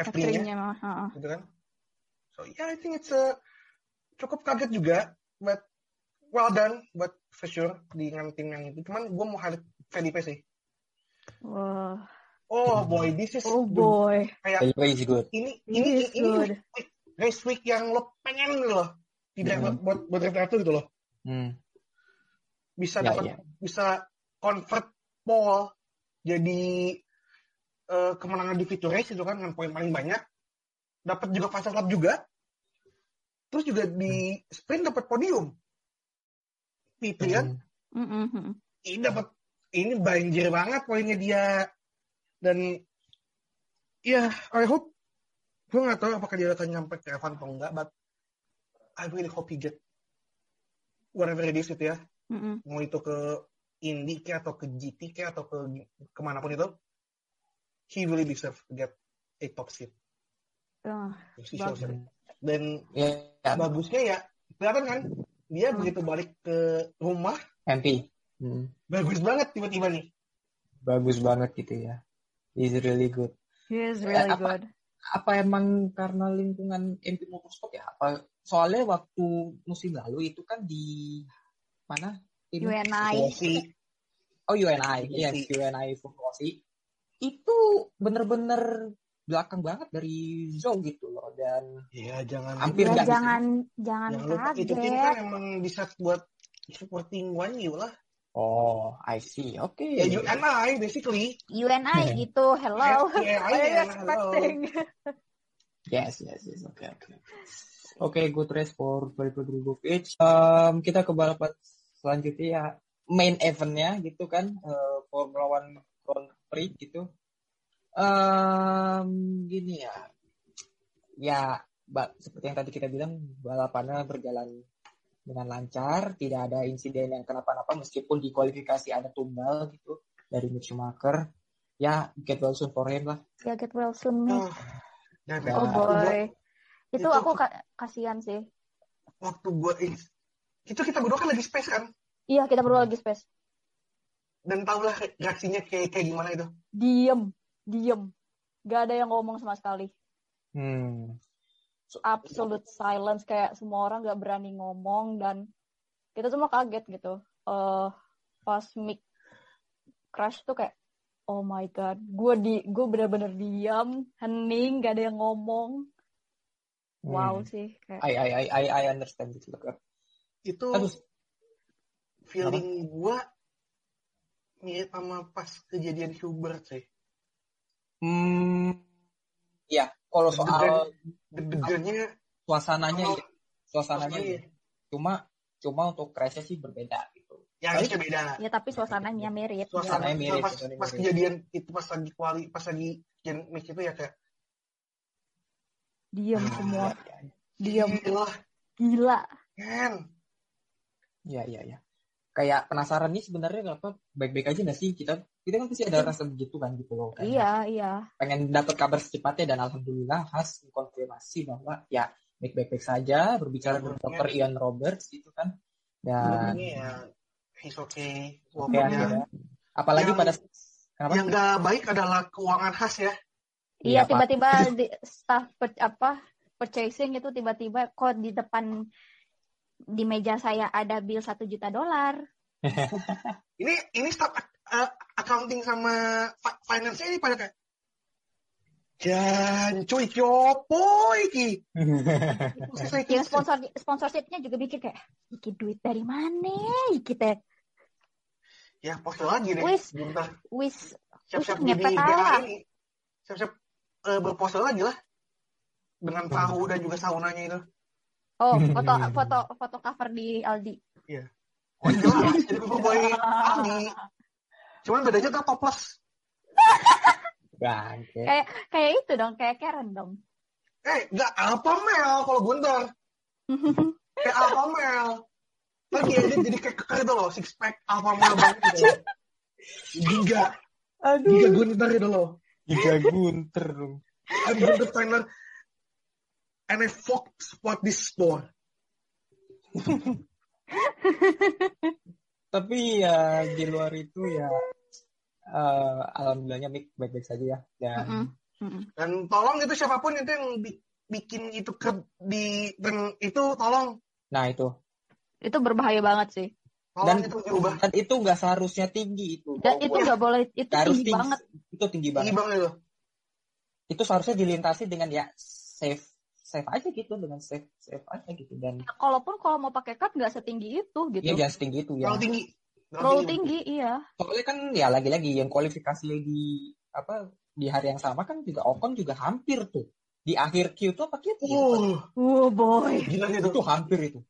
F3-nya, F3 gitu kan so yeah I think it's a cukup kaget juga but well done buat for sure dengan tim yang itu. Cuman gue mau highlight VDP sih. Wah. Oh boy, this is oh boy. Kayak is good. Ini ini ini good. week, race week yang lo pengen gitu loh. Tidak hmm. buat buat itu gitu loh. Hmm. Bisa ya, dapat ya. bisa convert pole jadi uh, kemenangan di feature race itu kan dengan poin paling banyak. Dapat juga fast lap juga. Terus juga di sprint dapat podium gitu kan. Mm-hmm. Ini dapat ini banjir banget poinnya dia dan ya yeah, I hope gue nggak tahu apakah dia akan nyampe ke Evan atau enggak, but I really hope he get whatever it is gitu ya. Mm-hmm. Mau itu ke Indy ke atau ke GT ke atau ke ke mana pun itu, he really deserve to get a top seat. Oh, Dan yeah. bagusnya ya kelihatan kan dia begitu balik ke rumah. MP hmm. bagus banget tiba-tiba nih. Bagus banget gitu ya. He's really good. He is really apa, good. apa emang karena lingkungan MP Motorsport ya? Apa soalnya waktu musim lalu itu kan di mana? UNI oh UNI yes UNI Fukuoka itu bener-bener belakang banget dari Zhou gitu loh dan ya jangan hampir ya, jangan jangan kaget itu tim kan emang bisa buat supporting One You lah Oh, I see. Oke. Okay. Ya UNI basically. UNI gitu. Hello. Yeah, What are you expecting? yes, yes, yes. Oke, okay, oke. Okay. Oke, okay, good race for Felipe Drugovic. Um, kita ke balapan selanjutnya ya main eventnya gitu kan uh, Formula One Grand Prix gitu Um, gini ya, ya seperti yang tadi kita bilang balapannya berjalan dengan lancar, tidak ada insiden yang kenapa-napa meskipun di kualifikasi ada tumbal gitu dari Mick Schumacher. Ya, get well soon for him lah. Ya, get well soon Mick. Oh, oh boy. Itu, itu aku ka kasihan sih. Waktu gue itu kita berdua kan lagi space kan? Iya, kita berdua lagi space. Dan tahulah reaksinya kayak kayak gimana itu? Diem diem. Gak ada yang ngomong sama sekali. Hmm. absolute silence. Kayak semua orang gak berani ngomong dan kita semua kaget gitu. Uh, pas mic crash tuh kayak oh my god. Gue di gue bener-bener diam. Hening gak ada yang ngomong. Wow hmm. sih kayak I I I I understand itu itu Aduh. feeling gue mirip sama pas kejadian Hubert sih Hmm, ya kalau soal deg-degannya suasananya ya, suasananya ya. cuma cuma untuk crashnya sih berbeda gitu. Ya harusnya beda. Ya tapi suasananya mirip. Suasananya ya. mirip. Pas, pas kejadian itu pas lagi kuali pas lagi kejadian match itu ya kayak diam ah, semua. Ya, ya. Diam. Gila. Gila. Kan. Ya ya ya. Kayak penasaran nih sebenarnya kenapa baik-baik aja nggak sih kita kita kan pasti ada rasa begitu kan gitu loh. iya, iya. Pengen dapat kabar secepatnya dan alhamdulillah Has konfirmasi bahwa ya baik-baik saja berbicara dengan dokter Ian Roberts gitu kan. Dan ya, he's okay. okay ya. Apalagi yang, pada kenapa? Yang gak baik adalah keuangan khas ya. Iya, tiba-tiba di staff per, apa purchasing itu tiba-tiba kok di depan di meja saya ada bill satu juta dolar. ini ini staff uh, accounting sama finance ini pada kayak Jan, cuy, kyopo iki. Yang sponsor sponsorshipnya juga bikin kayak, iki duit dari mana? Iki teh. Ya, pose lagi deh. Wis, wis, siap-siap ngepet aja. Siap-siap uh, berpose lagi lah. dengan perahu dan juga saunanya itu. Oh, foto foto foto cover di Aldi. Oh jelas, jadi Paperboy Aldi. Cuman bedanya tuh toples. Bangke. Kayak kayak itu dong, kayak Karen dong. Eh, nggak Alpha Mel kalau Gunter. Kayak Alpha Mel. Lagi ya, dia jadi kayak kekar itu loh, six pack Alpha Mel banget gitu. Giga, Giga Gunter itu loh. Giga Gunter dong. I'm Gunter Steiner. And I fuck spot this store. Tapi ya di luar itu ya eh, alhamdulillahnya Mik baik-baik saja ya. Dan Mm-mm. Mm-mm. Dan tolong itu siapa pun itu yang bi- bikin itu ke di dan itu tolong nah itu. Itu berbahaya banget sih. tolong Dan- itu diubah Dan itu nggak seharusnya tinggi itu. Dan itu nggak boleh, itu harus tinggi banget. Itu tinggi tinggi banget. banget itu Itu seharusnya dilintasi dengan ya safe safe aja gitu dengan safe safe aja gitu dan Kalaupun kalau mau pakai cut nggak setinggi itu gitu. ya jangan setinggi itu ya. terlalu tinggi Terlalu tinggi, iya. Soalnya kan ya lagi-lagi yang kualifikasi di apa di hari yang sama kan juga Ocon juga hampir tuh di akhir Q itu apa Q itu? uh Oh boy. gila itu itu hampir itu.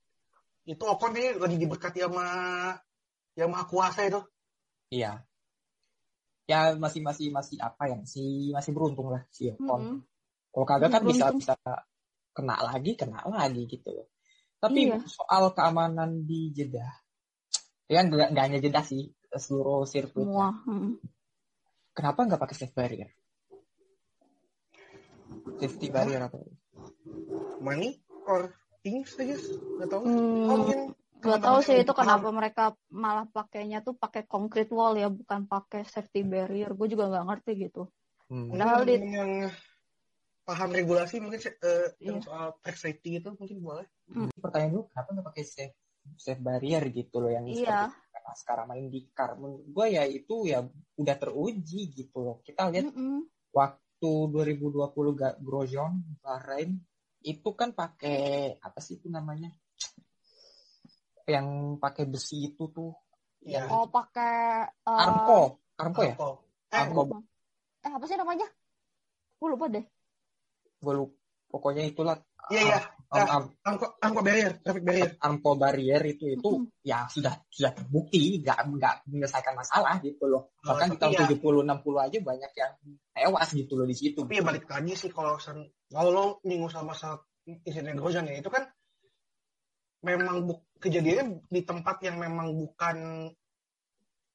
itu Ocon ini lagi diberkati sama yang maha kuasa itu Iya. Ya masih masih masih apa ya masih masih beruntung lah si Ocon. Mm-mm. Kalau kagak kan bisa Beruntung. bisa kena lagi kena lagi gitu loh. Tapi Iya. soal keamanan di Jeddah, ya nggak nggak hanya Jeddah sih seluruh sirkuit. Semua. Mm. Kenapa nggak pakai safe barrier? Safety barrier atau money or things I guess nggak tahu Hmm, oh, Gak tahu sih itu teman-teman kenapa mereka malah pakainya tuh pakai concrete wall ya, bukan pakai safety barrier. Gue juga nggak ngerti gitu. Hmm. Padahal di- yang paham regulasi mungkin eh, yang Iya. soal track safety itu mungkin boleh Pertanyaan lu kenapa nggak pakai safe safe barrier gitu loh yang Iya. seperti sekarang main di car. Menurut gue ya itu ya udah teruji gitu loh. Kita lihat Mm-mm. waktu 2020 Ga- Grosjean Bahrain itu kan pakai apa sih itu namanya yang pakai besi itu tuh Iya. Oh pakai uh, Armco Armco ya eh Armco Eh apa sih namanya? Gue lupa deh. Gue lupa pokoknya itulah. Iya iya. Arm- Arm- Armco Armco barrier traffic barrier. Armco barrier itu itu Mm-mm. ya sudah sudah terbukti nggak nggak menyelesaikan masalah gitu loh. Oh, bahkan di tahun ya- 70 60 aja banyak yang tewas gitu loh di situ. Tapi ya balik lagi sih kalau sen- kalau lo nyinggung sama masalah insiden Grosjean ya itu kan memang bu- kejadiannya di tempat yang memang bukan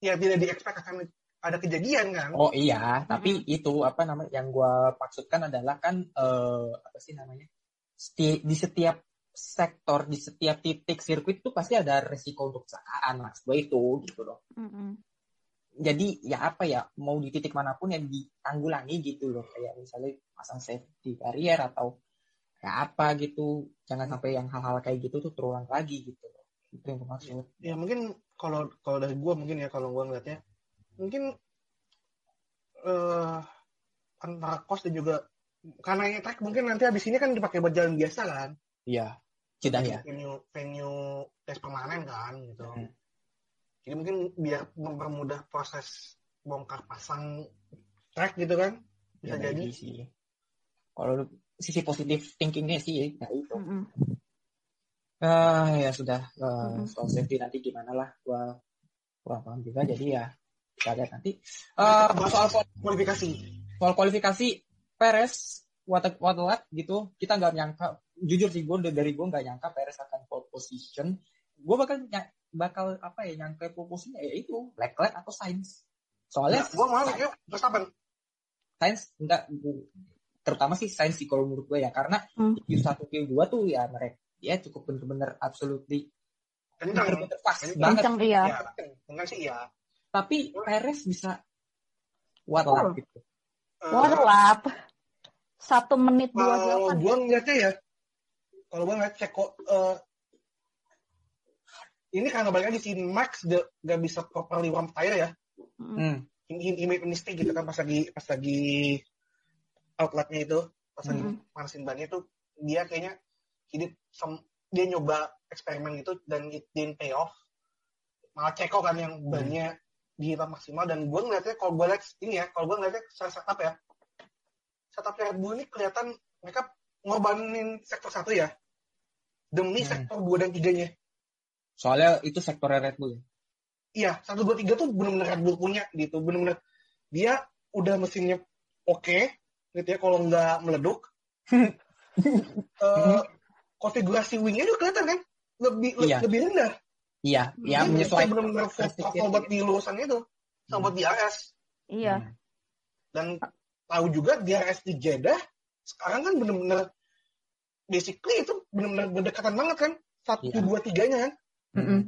ya tidak di expect akan ada kejadian kan Oh iya, tapi itu apa namanya yang gua maksudkan adalah kan eh, apa sih namanya? Seti- di setiap sektor, di setiap titik sirkuit itu pasti ada resiko untuk kecelakaan, mas. Gue itu gitu loh. Mm-mm. Jadi ya apa ya, mau di titik mana pun yang ditanggulangi gitu loh. Kayak misalnya pasang safety barrier atau kayak apa gitu. Jangan sampai yang hal-hal kayak gitu tuh terulang lagi gitu loh. Itu yang gue maksud. ya mungkin kalau kalau dari gua mungkin ya kalau gua ngeliatnya mungkin eh antara kos dan juga karena ini track mungkin nanti habis ini kan dipakai buat jalan biasa kan Iya. Jeddah ya. venue venue tes permanen kan gitu Hmm. jadi mungkin biar mempermudah proses bongkar pasang track gitu kan bisa Ya, jadi sih. Kalau sisi positif thinkingnya sih ya itu. Mm-mm. Ah ya sudah Eh, Mm-mm. soal safety nanti gimana lah gua gua paham juga jadi ya kita lihat nanti. Eh soal kualifikasi. Soal kualifikasi Perez what a, what a luck gitu. Kita nggak nyangka jujur sih gue dari gue nggak nyangka Perez akan pole position. Gue bakal bakal apa ya nyangka pole position ya itu Leclerc atau Sainz. Soalnya gue mau yuk Verstappen Sainz enggak gua- terutama sih Sainz sih kalau menurut gue ya. Karena Hmm. Q1 Q2 tuh ya mereka ya cukup bener-bener absolutely kencang. Kencang. banget. Kencang iya. ya kencang sih ya tapi Perez bisa what Oh. gitu Eh, What a lap. Satu menit dua kalau gue ngeliatnya ya kalau gue ngeliat Ceko eh, ini karena balik lagi si Max gak, gak bisa properly warm tire ya Mm. hmm. he, he, he made a mistake gitu kan pas lagi pas lagi outletnya itu pas lagi Mm-mm. manasin bannya tuh dia kayaknya some- dia nyoba eksperimen gitu dan it didn't pay off malah Ceko kan yang bannya dihitam maksimal dan gue ngeliatnya kalau gue liat ini ya kalau gue ngeliatnya setup ya setupnya Red Bull ini kelihatan mereka ngorbanin sektor satu ya demi Hmm. sektor dua dan tiganya. Soalnya itu sektornya Red Bull. ya. Iya, satu dua tiga tuh benar-benar Red Bull punya gitu, benar-benar dia udah mesinnya oke, gitu ya. Kalau nggak meleduk, eh, konfigurasi wingnya juga kelihatan kan, lebih le- Iya. lebih rendah. Iya, ya Dia menyesuaikan. benar-benar buat di lurusan itu, sama Hmm. buat di RS. Iya. Hmm. Dan tahu juga di RS di Jeddah sekarang kan benar-benar basically itu benar-benar berdekatan banget kan, satu Iya. dua tiganya kan. Mm-mm.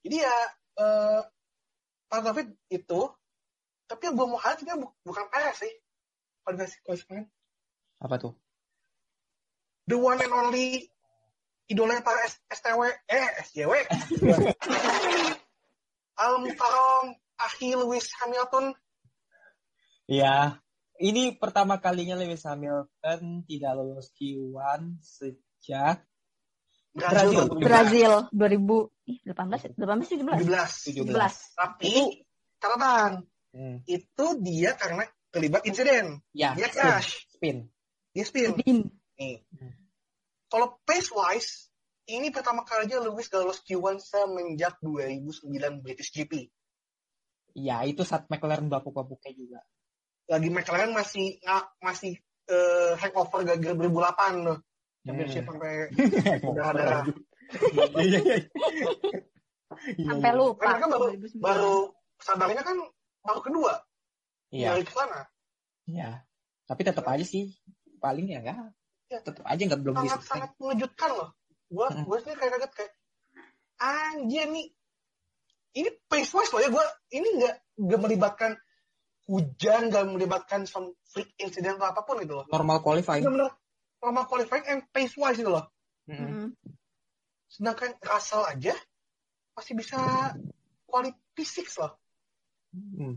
Jadi ya eh part of it itu tapi yang gue mau highlight bu- bukan PS sih kualifikasi kualifikasi Apa tuh? the one and only idolanya para S- STW eh SJW Al Mukarram Akhi Lewis Hamilton Iya. Ini pertama kalinya Lewis Hamilton tidak lolos Q1 sejak Brazil Brazil 2018 18 17 17 17 tapi catatan Hmm. itu dia karena terlibat insiden Ya, dia spin. crash spin. dia spin Din. nih Hmm. Kalau pace wise ini pertama kalinya Lewis gak lolos Q1 semenjak 2009 British GP Ya, itu saat McLaren bapuk-bapuknya juga. lagi McLaren masih nga- masih eh, hangover gagal 2008 loh championship Hmm. sampai udah ada Iya, iya. Iya, sampai lupa Mereka baru 2009. baru sadarnya kan baru kedua Iya, dari ke sana iya. Tapi tetap aja sih paling ya enggak. Ya. Tetap aja enggak belum sangat bisa. sangat mengejutkan loh gua Hmm. gua sendiri kayak kaget kayak anjir nih ini pace wise loh ya gua ini nggak nggak melibatkan hujan nggak melibatkan some freak incident atau apa pun gitu loh Normal qualifying. benar-benar normal qualifying and pace wise gitu loh. Mm-mm. sedangkan Russell aja masih bisa quality six loh Hmm.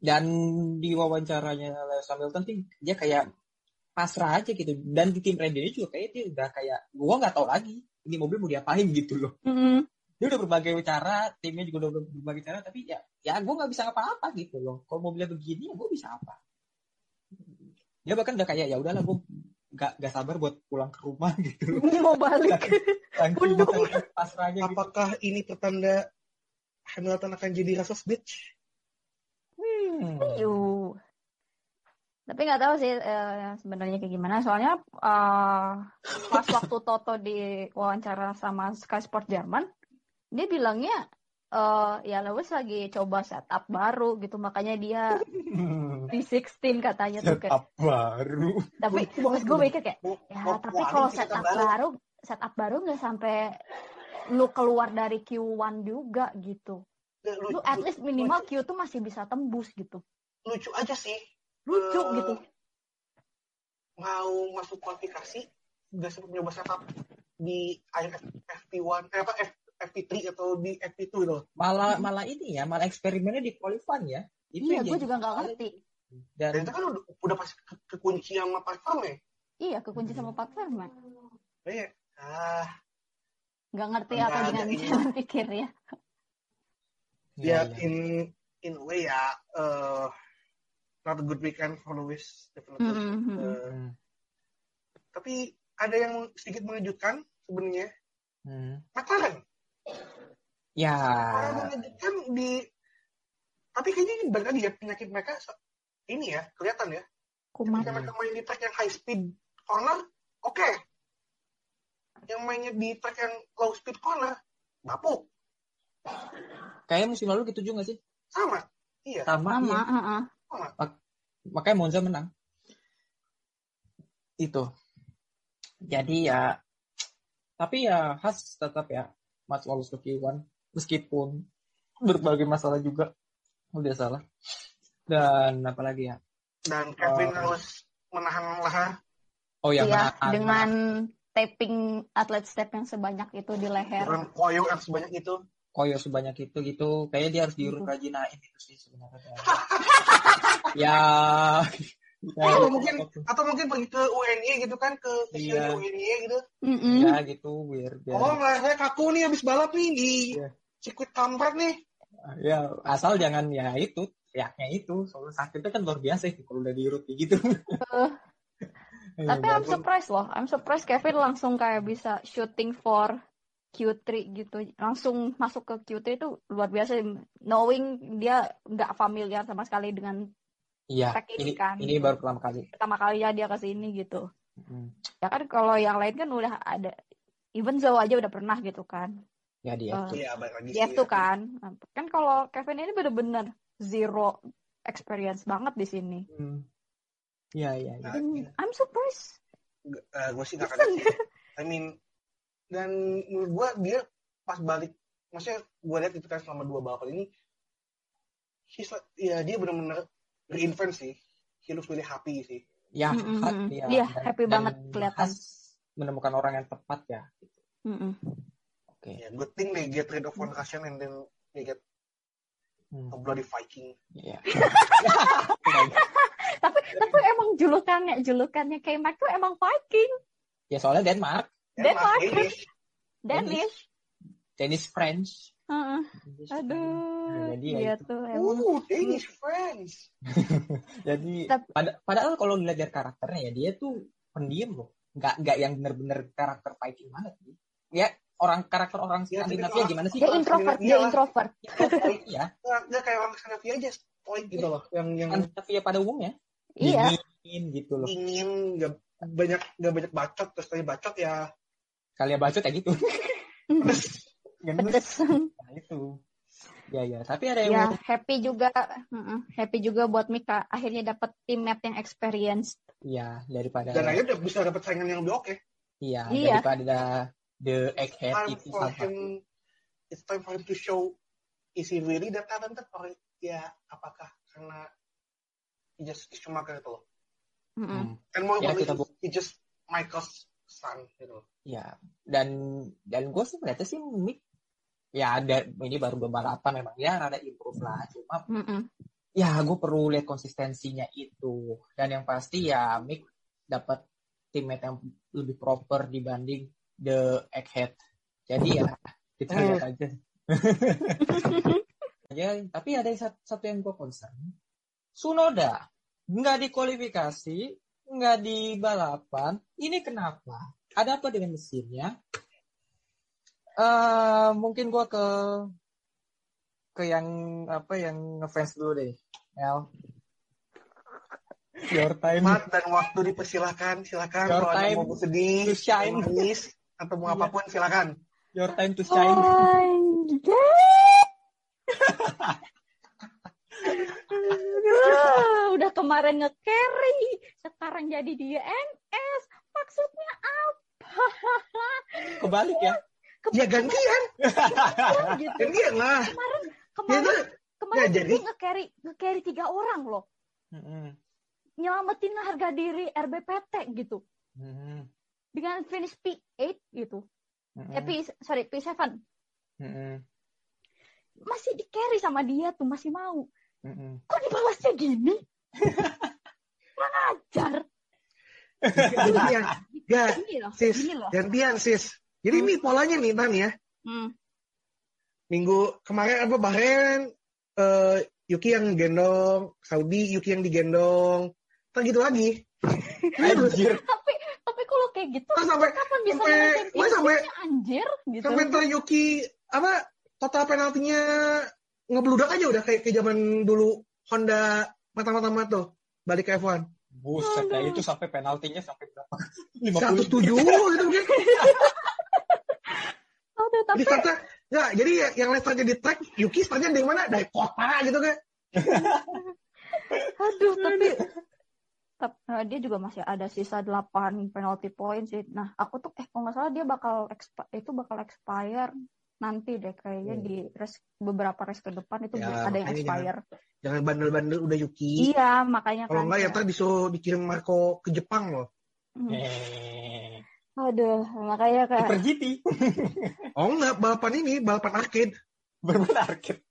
Dan di wawancaranya Lewis Hamilton sih dia kayak pasrah aja gitu. Dan di tim Randy ini juga kayak dia udah kayak gua nggak tahu lagi ini mobil mau diapain gitu loh. Mm-mm. Dia udah berbagai cara, timnya juga udah berbagai cara, tapi ya ya gue nggak bisa apa-apa gitu loh. Kalau mobilnya begini ya gue bisa apa? Dia bahkan udah kayak ya udahlah gue nggak nggak sabar buat pulang ke rumah gitu loh. mau balik saking pasrahnya gitu. apakah ini pertanda Hamilton akan jadi Russell's bitch Hmm. Tapi nggak tahu sih eh, sebenarnya kayak gimana. Soalnya eh, pas waktu Toto di wawancara sama Sky Sport Jerman, dia bilangnya eh ya Lewis lagi coba setup baru gitu, makanya dia di 16 katanya tuh kayak. Setup baru. Tapi terus gue mikir kayak, ya tapi kalau setup baru. baru, setup baru nggak sampai lu keluar dari Q1 juga gitu. Lu- Lu at least minimal Q tuh masih bisa tembus gitu. lucu aja sih Lucu Eh, gitu. mau masuk kualifikasi udah sempat nyoba setup di IF FP1 eh apa F, FP3 atau di FP2 gitu. Malah malah ini ya, malah eksperimennya di qualifying ya. Itu Iya, gue juga nggak ngerti. Dan Dan itu kan udah, udah pasti ke, kekunci sama platform ya. Iya, kekunci sama platform. ya. Kayak ah Nggak ngerti Nggak apa dengan ini. jalan pikirnya. Iya, ya in in way ya eh not a good weekend for Lewis definitely. Mm, mm, mm. Eh, Hmm. tapi ada yang sedikit mengejutkan sebenarnya Hmm. McLaren. Ya. Orang mengejutkan di tapi kayaknya ini balik lagi ya penyakit mereka ini ya kelihatan ya Kumat. ketika mereka main di track yang high speed corner oke yang mainnya di track yang low speed corner bapuk Kayaknya musim lalu gitu juga sih. sama iya Sama. Sama, iya. Makanya Monza menang. Itu. Jadi ya tapi ya khas tetap ya Mas lolos ke Q1 meskipun berbagai masalah juga udah salah. Dan apalagi ya? dan Kevin Oh. harus menahan leher Oh ya, Iya, menahan- dengan taping atlet step yang sebanyak itu di leher. dengan koyo yang sebanyak itu koyo sebanyak itu gitu kayaknya dia harus diurut rajinain itu sih sebenarnya ya ya, atau mungkin atau mungkin pergi ke UNY gitu kan ke Iya. iya. UNY gitu Mm-mm. ya gitu biar biar oh lehernya kaku nih habis balap nih di Iya. sirkuit kampret nih ya asal jangan ya itu teriaknya itu soalnya sakitnya kan luar biasa itu kalau udah diurut kayak gitu Tapi I'm surprised loh. I'm surprised Kevin langsung kayak bisa shooting for Q3 gitu. Langsung masuk ke Q3 itu luar biasa. Knowing dia nggak familiar sama sekali dengan Iya, track ini ini, kan. ini baru pertama kali. pertama kalinya dia ke sini gitu. Mm. Ya kan kalau yang lain kan udah ada even Zoe aja udah pernah gitu kan. Ya dia Eh, tuh. Iya, balik lagi Dia sih. tuh kan. Kan kalau Kevin ini bener-bener zero experience banget di sini. Hmm. Iya, iya, iya. Nah, Dan iya. I'm surprised. gue sih gak kaget. I mean, dan menurut gue dia pas balik, maksudnya gue lihat itu kan selama dua balapan ini, he's like, ya dia benar-benar reinvent sih. He looks really happy sih. Ya, Mm-mm. ha- iya. Dia Dan- happy dan banget kelihatan. menemukan orang yang tepat ya. Mm-mm. Oke. Ya, good thing they get rid of one Russian and then they get Hmm. a bloody Viking. Iya. Tapi tapi emang julukannya julukannya K-Mac tuh emang Viking, ya soalnya Denmark, Denmark. Danish. Danish. Danish French. Heeh. Danish Aduh, Jadi ya dia itu. tuh emang Ooh, Danish friends. Jadi Tapi- pada- padahal kalau dilihat dari karakternya ya dia tuh pendiam loh. Nggak nggak yang bener-bener karakter fighting banget. Ya orang karakter orang Ya, tapi Skandinavia kalau- gimana sih? dia introvert, dia introvert. Iya, Nggak, nggak kayak orang Skandinavia aja, stoik gitu loh. Yang yang Skandinavia pada umumnya. Iya. Dingin gitu loh. ingin nggak banyak nggak banyak bacot terus tadi bacot ya Kalian bacot kayak gitu. Gemes. Pedes. Nah, itu. Ya ya, tapi ada yang ya, mau- happy juga. Heeh, happy juga buat Mika akhirnya dapat teammate yang experience. Iya, daripada dan akhirnya udah bisa dapat saingan yang lebih oke. iya, Iya. daripada the egghead Time itu for him, it's time for him to show is he really that talented or ya apakah karena he just is cuma kayak gitu loh. Heeh. Hmm. And more Ya, kita he just Michael's son gitu. Loh. Ya, dan dan gue sih melihatnya sih Mick ya ada ini baru balapan memang ya rada improve lah. Cuma Heeh. ya gue perlu lihat konsistensinya itu. Dan yang pasti ya Mick dapat teammate yang lebih proper dibanding the egghead. Jadi ya kita Hmm. lihat aja. Ya tapi ada satu, satu yang gue concern. Sunoda nggak dikualifikasi nggak di balapan ini kenapa? Ada apa dengan mesinnya? Eh mungkin gue ke ke yang apa yang ngefans dulu deh El your time. Mat dan waktu dipersilahkan, silakan. Your kalau time mau bersedih, to shine. mau nangis, atau mau Iya. apa pun silakan. your time to shine. Aduh, udah kemarin nge-carry, sekarang jadi di NS. Maksudnya apa? kebalik ya Ya gantian, gitu. gantian lah. Kemarin Ya, kemarin itu, kemarin ya, jadi- dia nge-carry nge-carry tiga orang loh. Mm-mm. Nyelamatin harga diri RBPT gitu. Mm-mm. Dengan finish P8 gitu. Mm-mm. Eh, P, sorry, P7. Mm-mm. Masih di-carry sama dia tuh, masih mau. Mm-mm. Kok dibalasnya gini? Kurang ajar. gantian. Loh, sis, gantian sis. Jadi ini polanya nih Tan ya. Hmm. Minggu kemarin apa Bahrain eh, Yuki yang gendong, Saudi Yuki yang digendong. Ntar gitu lagi. Terus Anjir. Tapi tapi kalau kayak gitu, Ntar sampai kapan bisa sampai- sampai- championship-nya, anjir gitu. sampai ntar Yuki apa total penaltinya ngebludak aja udah kayak kayak zaman dulu Honda mata-mata tuh balik ke F1. Buset ya itu sampai penaltinya sampai berapa? 107 50 gitu mungkin. Aduh, tapi Jadi startnya nggak, jadi ya- yang lihat startnya di track, Yuki startnya dari mana? Dari kota gitu kan. aduh, tapi tapi eh, dia juga masih ada sisa 8 penalty points sih. Nah, aku tuh eh kalau nggak salah dia bakal expi- itu bakal expire nanti deh kayaknya Hmm. di race, beberapa race ke depan itu Ya, ada yang expire. Jangan bandel-bandel udah Yuki. Iya, makanya Kalau kan. enggak ya ntar disuruh dikirim Marco ke Jepang loh. Hmm. Eh, Aduh, makanya kayak Super GT Oh enggak, balapan ini, balapan arcade. berbenar arcade.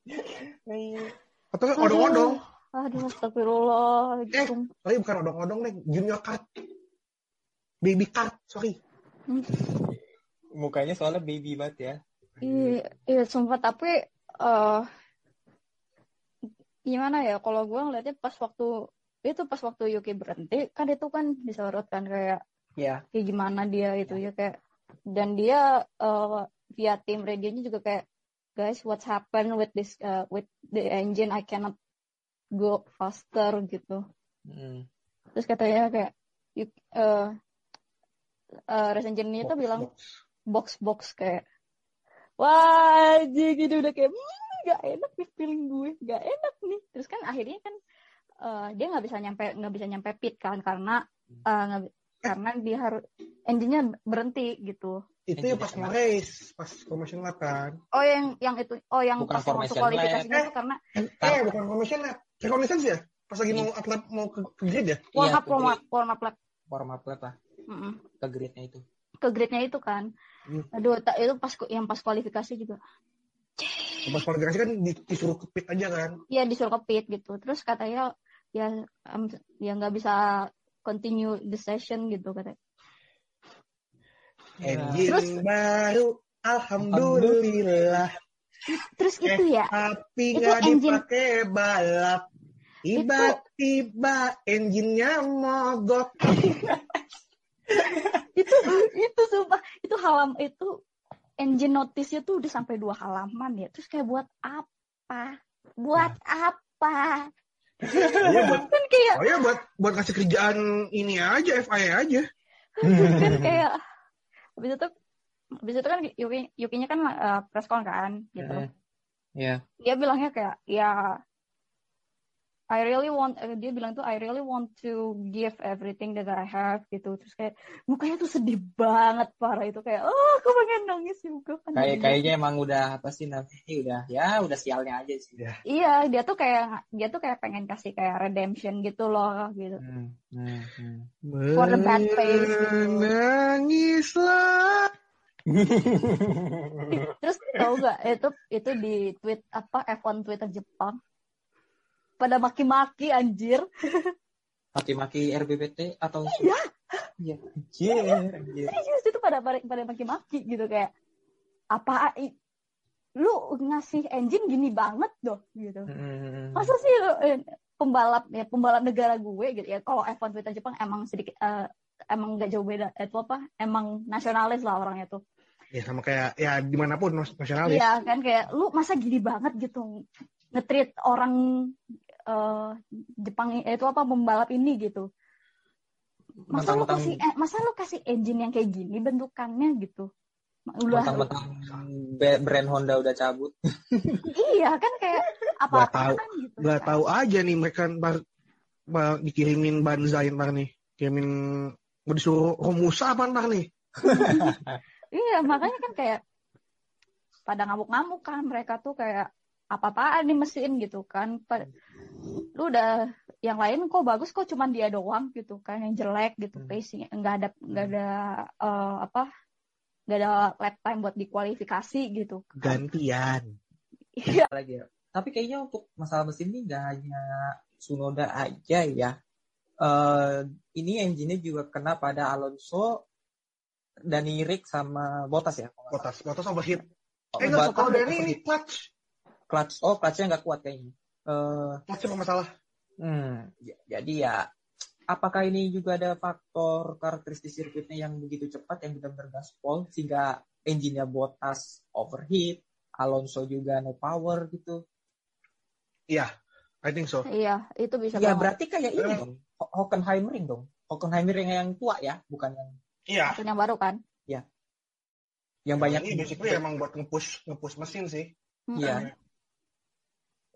Atau odong-odong. Aduh, astagfirullah. Eh. Sum- Sorry, bukan odong-odong deh, junior card. Baby card, sorry. Mukanya soalnya baby banget ya. Iya, iya sumpah tapi eh gimana ya kalau gue ngeliatnya pas waktu itu pas waktu Yuki berhenti kan itu kan disorot kan kayak Ya. kayak gimana dia itu ya kayak dan dia eh, via tim radionya juga kayak guys what's happened with this uh, with the engine? I cannot go faster gitu. Mm. terus katanya kayak you, uh, uh, engineer itu bilang box box kayak wah anjing ini udah kayak "Hmm, nggak enak nih feeling gue nggak enak nih terus kan akhirnya kan uh, dia nggak bisa nyampe nggak bisa nyampe pit kan karena uh, nggak bi- karena dia harus engine-nya berhenti gitu Itu Yang pas jadi enak. race, pas formation lap kan. oh yang yang itu oh yang Bukan pas waktu formation kualifikasinya itu karena Eh, bukan formation lap. Reconnaissance ya? Pas lagi mau atlet mau ke, ke grid ya? warm Iya, up warm up warm up lap Warm up lap lah Mm-mm. ke gridnya itu. ke grade-nya itu kan Hmm. Aduh tak- itu pas yang pas kualifikasi juga Pas kualifikasi kan di- disuruh ke pit aja kan. ya disuruh ke pit gitu terus katanya ya em, ya nggak bisa continue the session gitu katanya Engine Terus- baru, alhamdulillah. terus itu ya Tapi Itu nggak engine- dipakai balap. Tiba-tiba engine-nya mogok. itu itu sumpah itu halam itu engine notice-nya tuh udah sampai dua halaman ya terus kayak buat apa buat apa Iya buat, kan kayak oh ya buat buat kasih kerjaan ini aja, FIA aja. kan kayak habis itu habis itu kan Yuki Yukinya kan uh, press kan gitu Mm. Iya. dia bilangnya kayak ya I really want eh, dia bilang tuh I really want to give everything that I have gitu terus kayak mukanya tuh sedih banget parah itu kayak oh aku pengen nangis juga kan Kayak kayaknya emang udah apa sih namanya udah ya udah sialnya aja sih. Ya. iya dia tuh kayak dia tuh kayak pengen kasih kayak redemption gitu loh gitu Hmm, hmm, hmm. For the bad face gitu. Menangislah. terus tau gak itu itu di tweet apa F1 Twitter Jepang pada maki-maki anjir Maki-maki RBBT atau Iya. Iya. Anjir, anjir. serius itu pada pada pada maki-maki gitu kayak apa lu ngasih engine gini banget doh gitu Hmm. masa sih lu, eh, pembalap ya pembalap negara gue gitu ya kalau F1 Twitter Jepang emang sedikit eh, emang gak jauh beda itu apa emang nasionalis lah orangnya tuh Ya sama kayak ya di mana pun nas- nasionalis. iya kan kayak lu masa gini banget gitu ngetreat orang eh, Jepang i- itu apa pembalap ini gitu masa lu kasih eh, masa lu kasih engine yang kayak gini bentukannya gitu udah mentang-mentang brand Honda udah cabut. iya kan kayak Gak tahu, apa-apaan gitu gak kan. tahu aja nih mereka ntar ba- dikirimin banzai ntar nih. Kirimin mau disuruh Romusa apa ntar nih? Iya, makanya kan kayak pada ngamuk-ngamuk kan mereka tuh kayak apa-apaan nih mesin gitu kan. Lu udah yang lain kok bagus kok cuman dia doang gitu kan yang jelek gitu Hmm. pacing nggak ada nggak ada eh, apa nggak ada lap time buat dikualifikasi gitu. Gantian. Iya, lagi ya. Tapi kayaknya untuk masalah mesin ini nggak hanya Sunoda aja ya. Eh ini engine-nya juga kena pada Alonso, Dani Rick sama Bottas ya. nggak Botas, botas overheat. Eh enggak, Bottas kalau overheat. ini clutch. clutch, oh clutchnya nggak kuat kayaknya. Eh Clutch apa masalah? hmm, ya- jadi ya apakah ini juga ada faktor karakteristik sirkuitnya yang begitu cepat yang benar-benar gaspol sehingga engine-nya Bottas overheat, Alonso juga no power gitu. Iya, I think so. iya itu bisa Ya banget. berarti kayak ini Eh. dong. Ho- Hockenheimring dong. Hockenheimring yang tua ya, bukan yang Iya. Mesin yang baru kan. yang banyak. Ini basically emang buat nge-push nge-push mesin sih. Iya.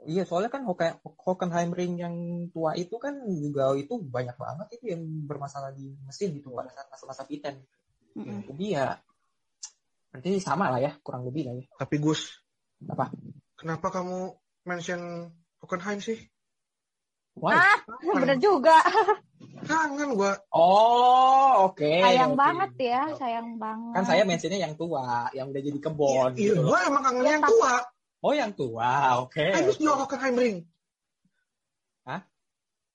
Iya, soalnya kan Hocken- Hockenheimring yang tua itu kan juga itu banyak banget itu yang bermasalah di mesin gitu pada saat masa-masa piten. Mm-mm. Jadi ya berarti sama lah ya, kurang lebih lah ya. Tapi Gus, Apa? kenapa kamu mention Hockenheim sih? Why? Ah, bener juga. Kangen gua. Oh, oke. sayang oke. banget ya, sayang banget. Kan saya mentionnya yang tua, yang udah jadi kebon Iya, gitu. loh. gua emang kangennya Ya, yang tapi- tua. Oh, yang tua. Oke. I miss oke. your Hockenheimring.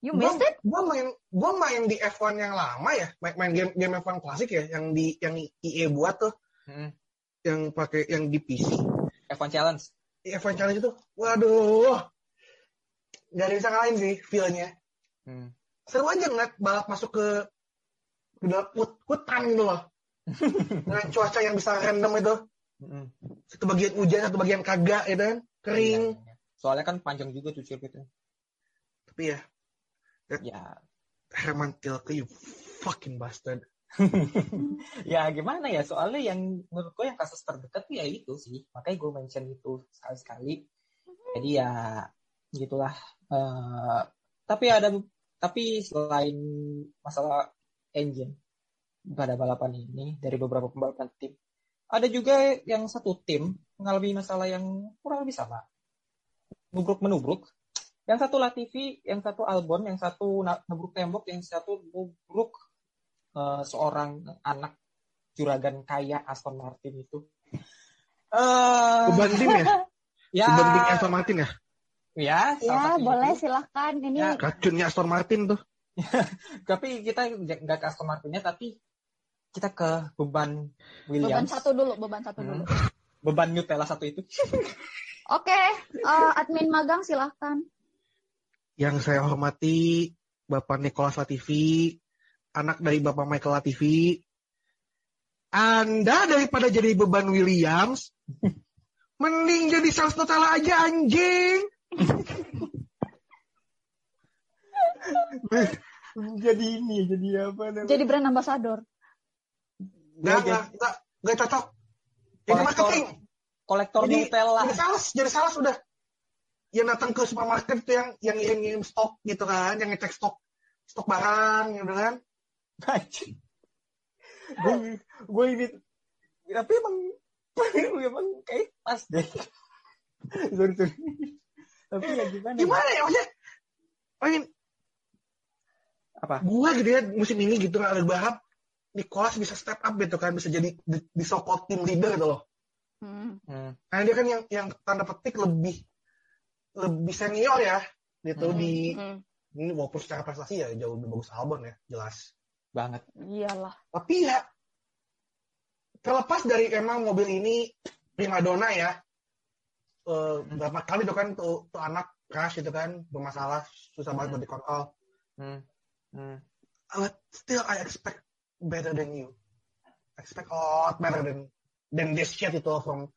You Gua, missed it? gua main gua main di F1 yang lama ya, main, main game game F1 klasik ya, yang di yang IE buat tuh, Hmm. yang pakai yang di PC. F1 Challenge. F1 Challenge itu, waduh, nggak ada yang bisa ngalahin sih feel-nya. Hmm. Seru aja ngeliat balap masuk ke ke dalam hut- hutan gitu loh. Dengan cuaca yang bisa random itu. Mm-mm. Satu bagian hujan, satu bagian kagak, gitu kan. Kering. Iya, iya. Soalnya kan panjang juga tuh sirkuitnya. Tapi ya, Ya, Herman Tilke, you fucking bastard. ya gimana ya? Soalnya yang menurut gue yang kasus terdekat ya itu sih. Makanya gue mention itu sekali-sekali. Jadi ya gitulah. Eh, tapi ada tapi selain masalah engine pada balapan ini dari beberapa pembalapan tim, ada juga yang satu tim mengalami masalah yang kurang lebih sama. Nubruk menubruk. Yang satu Latifi, yang satu Albon, yang satu nubruk tembok, yang satu nubruk eh, seorang anak juragan kaya Aston Martin itu. Eh, Beban tim ya? ya, Beban tim Aston Martin ya? ya, Ya, boleh itu. silahkan. Ini Ya. Racunnya Aston Martin tuh. Tapi kita nggak ke Aston Martinnya, tapi kita ke beban beban Williams. satu dulu, beban satu Hmm. dulu. Beban Nutella satu itu. Oke, eh, admin magang silahkan. Yang saya hormati Bapak Nicholas Latifi, anak dari Bapak Michael Latifi. Anda daripada jadi beban Williams, mending jadi sales Nutella aja anjing. jadi ini, jadi apa namanya? Jadi brand ambassador. Nggak, Oke. nggak, nggak, nggak cocok. Jadi marketing. Kolektor Jadi, Nutella. jadi sales, jadi sales udah. Yang datang ke supermarket tuh yang yang ngirim-ngirim stok gitu kan, yang ngecek stok stok barang gitu kan. gue gue ini tapi emang emang kayak pas deh sorry sorry tapi ya gimana? Gimana ya maksudnya? Mean, apa gua gitu ya musim ini gitu nggak ada berharap Nicholas bisa step up gitu kan bisa jadi di, di so-called team leader gitu loh Hmm. hmm. karena dia kan yang yang tanda petik lebih lebih senior ya gitu Hmm. di Hmm. ini walaupun secara prestasi ya jauh lebih bagus Albon ya jelas banget Iyalah. tapi ya terlepas dari emang mobil ini primadona ya eh, berapa kali tuh kan tuh, tuh anak crash gitu kan bermasalah susah banget buat dikontrol hmm. Hmm. but still I expect better than you. Expect a lot better than than this shit itu from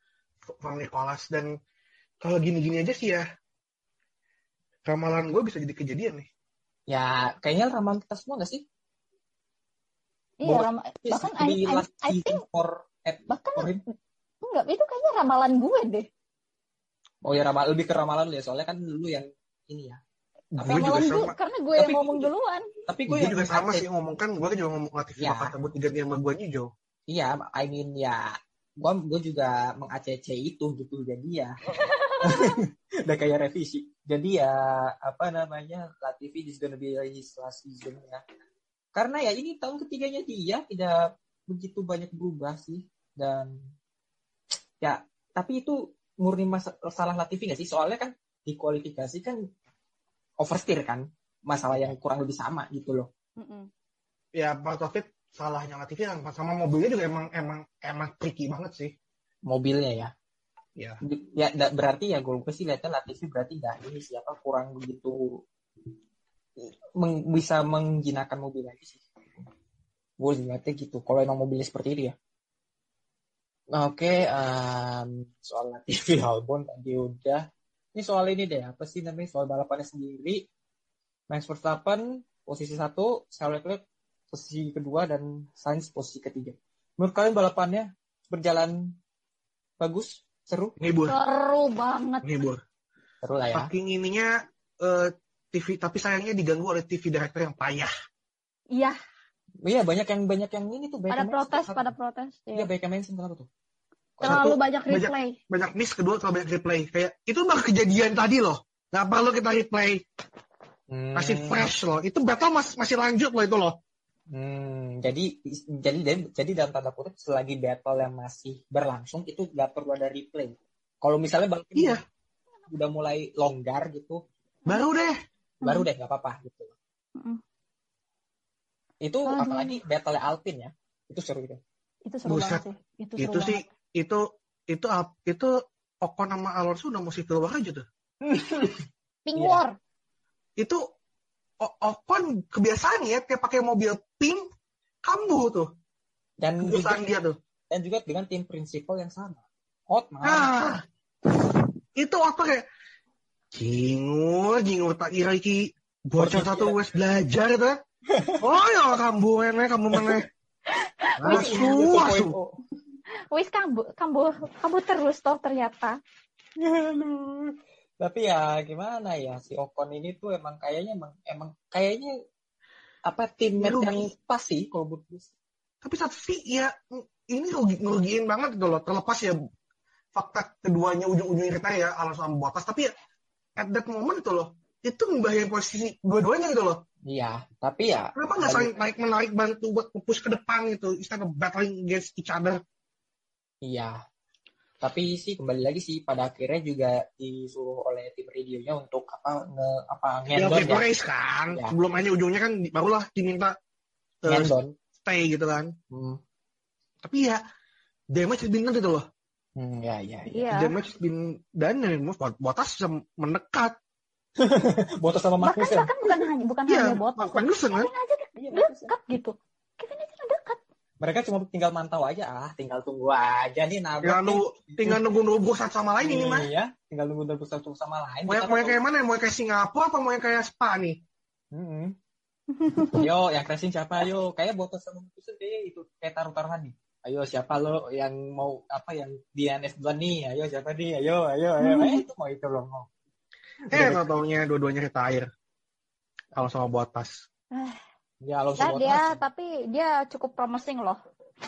from Nicholas dan kalau gini-gini aja sih ya ramalan gue bisa jadi kejadian nih. ya kayaknya ramalan kita semua gak sih Iya, Buat- ram- bahkan I, I, I think for at bahkan for him. enggak itu kayaknya ramalan gue deh. oh ya ramal lebih ke ramalan lu ya soalnya kan dulu yang ini ya Tapi Gue juga Ramalan gue sama. karena gue yang Tapi- ngomong duluan. tapi gue Gue yang juga sama sih ngomong kan gue juga ngomong latih Ya. kata buat diganti sama gue Jo. Iya, I mean ya, gua gue juga meng-ACC itu gitu. Jadi ya, udah kayak revisi. Jadi ya, apa namanya, Latifi is gonna be his last season ya. Karena ya ini tahun ketiganya dia tidak begitu banyak berubah sih. Dan ya, tapi itu murni mas- masalah Latifi nggak sih? Soalnya kan di kualifikasi kan oversteer kan. Masalah yang kurang lebih sama gitu loh. Mm-mm. Ya part of it salahnya Latifi yang sama mobilnya juga emang emang emang tricky banget sih. Mobilnya ya. Ya. ya berarti ya gue sih lihatnya Latifi berarti nggak ini siapa kurang begitu meng- bisa menjinakkan mobil lagi sih gue lihatnya gitu kalau emang mobilnya seperti itu ya oke em, soal Latifi Albon tadi udah ini soal ini deh apa sih namanya soal balapannya sendiri Max Verstappen posisi satu Charles Leclerc posisi kedua dan Sainz posisi ketiga menurut kalian balapannya berjalan bagus seru Ngibur, Seru banget. ngibur. seru lah ya Saking ininya eh, TV tapi sayangnya diganggu oleh TV director yang payah. Iya, Iya banyak yang banyak yang ini tuh banyak pada yang protes, mention. pada protes. Iya Iya. banyak yang mention kenapa tuh? Terlalu Satu, banyak banyak- replay. banyak miss kedua terlalu banyak replay kayak itu mah kejadian tadi loh nggak perlu kita replay masih Hmm. fresh loh itu battle mas, masih lanjut loh itu loh Hmm, jadi jadi dan- jadi dalam tanda kutip selagi battle yang masih berlangsung itu nggak perlu ada replay. Kalau misalnya bang Iya. udah mulai longgar gitu, baru deh baru deh nggak apa-apa gitu. Mm-mm. Itu Aduh. apalagi battle Alpine ya, itu seru gitu. Itu seru Buset. banget sih. Itu seru itu sih banget. Itu itu itu Ocon sama Alonso udah mau civil war aja tuh Pink Iya. War. itu O- Ocon kebiasaan ya kayak pakai mobil pink kambuh tuh Dan juga, dia tuh. dan juga dengan tim prinsipal yang sama. Hot man. Ah, itu apa kayak jingur jingur tak kira iki Bocah satu kira. wes belajar tuh. Oh ya kamu mana kamu mana. Asu, asu. Wis kambu, kambu, kambu terus toh ternyata. Tapi ya gimana ya si Ocon ini tuh emang kayaknya emang emang kayaknya apa teammate Aduh. yang pas sih kalau gue. Tapi satu sih ya ini ngerugi, ngerugiin banget gitu loh. Terlepas ya fakta keduanya ujung-ujungnya kita ya Alonso sama Bottas. Tapi ya at that moment itu loh. Itu membahayakan posisi dua-duanya gitu loh. Iya, tapi ya Kenapa nggak saling naik menarik bantu buat push ke depan gitu. Instead of battling against each other. Iya. Tapi sih kembali lagi sih pada akhirnya juga disuruh oleh tim radionya untuk apa nge apa Ya, ngendon ya. race kan. Ya. Sebelum aja ujungnya kan barulah diminta uh, Ngendon. stay gitu kan. Hmm. Tapi ya damage has been done gitu loh. Hmm, ya ya. ya. Iya. Damage has been done dan buat Bottas bisa mendekat. Botas sama Bahkan Magnussen. bahkan bukan hanya bukan Iya, hanya botas. Magnussen kan. Kevin aja Iya, Magnussen. dekat gitu. Kevin. Mereka cuma tinggal mantau aja ah, tinggal tunggu aja nih nabrak. Tinggal nih. nunggu, tinggal nunggu nunggu satu sama lain ini mah. Iya, tinggal nunggu nunggu satu sama lain. Mau yang, mau yang kayak mana? Mau yang kayak Singapura apa mau yang kayak Spa nih? Mm-mm. Yo, yang crashing siapa? Ayo, kayak Botas sama Magnussen kayak itu kayak taruh-taruhan nih. Ayo siapa lo yang mau apa yang di NS duluan nih? Ayo siapa nih? Ayo, ayo, ayo. Hmm. Eh, itu mau itu loh mau. Eh, tau taunya dua-duanya retire. Kalau sama Bottas. Ya, Alonso Ya dia Botas. tapi dia cukup promising loh.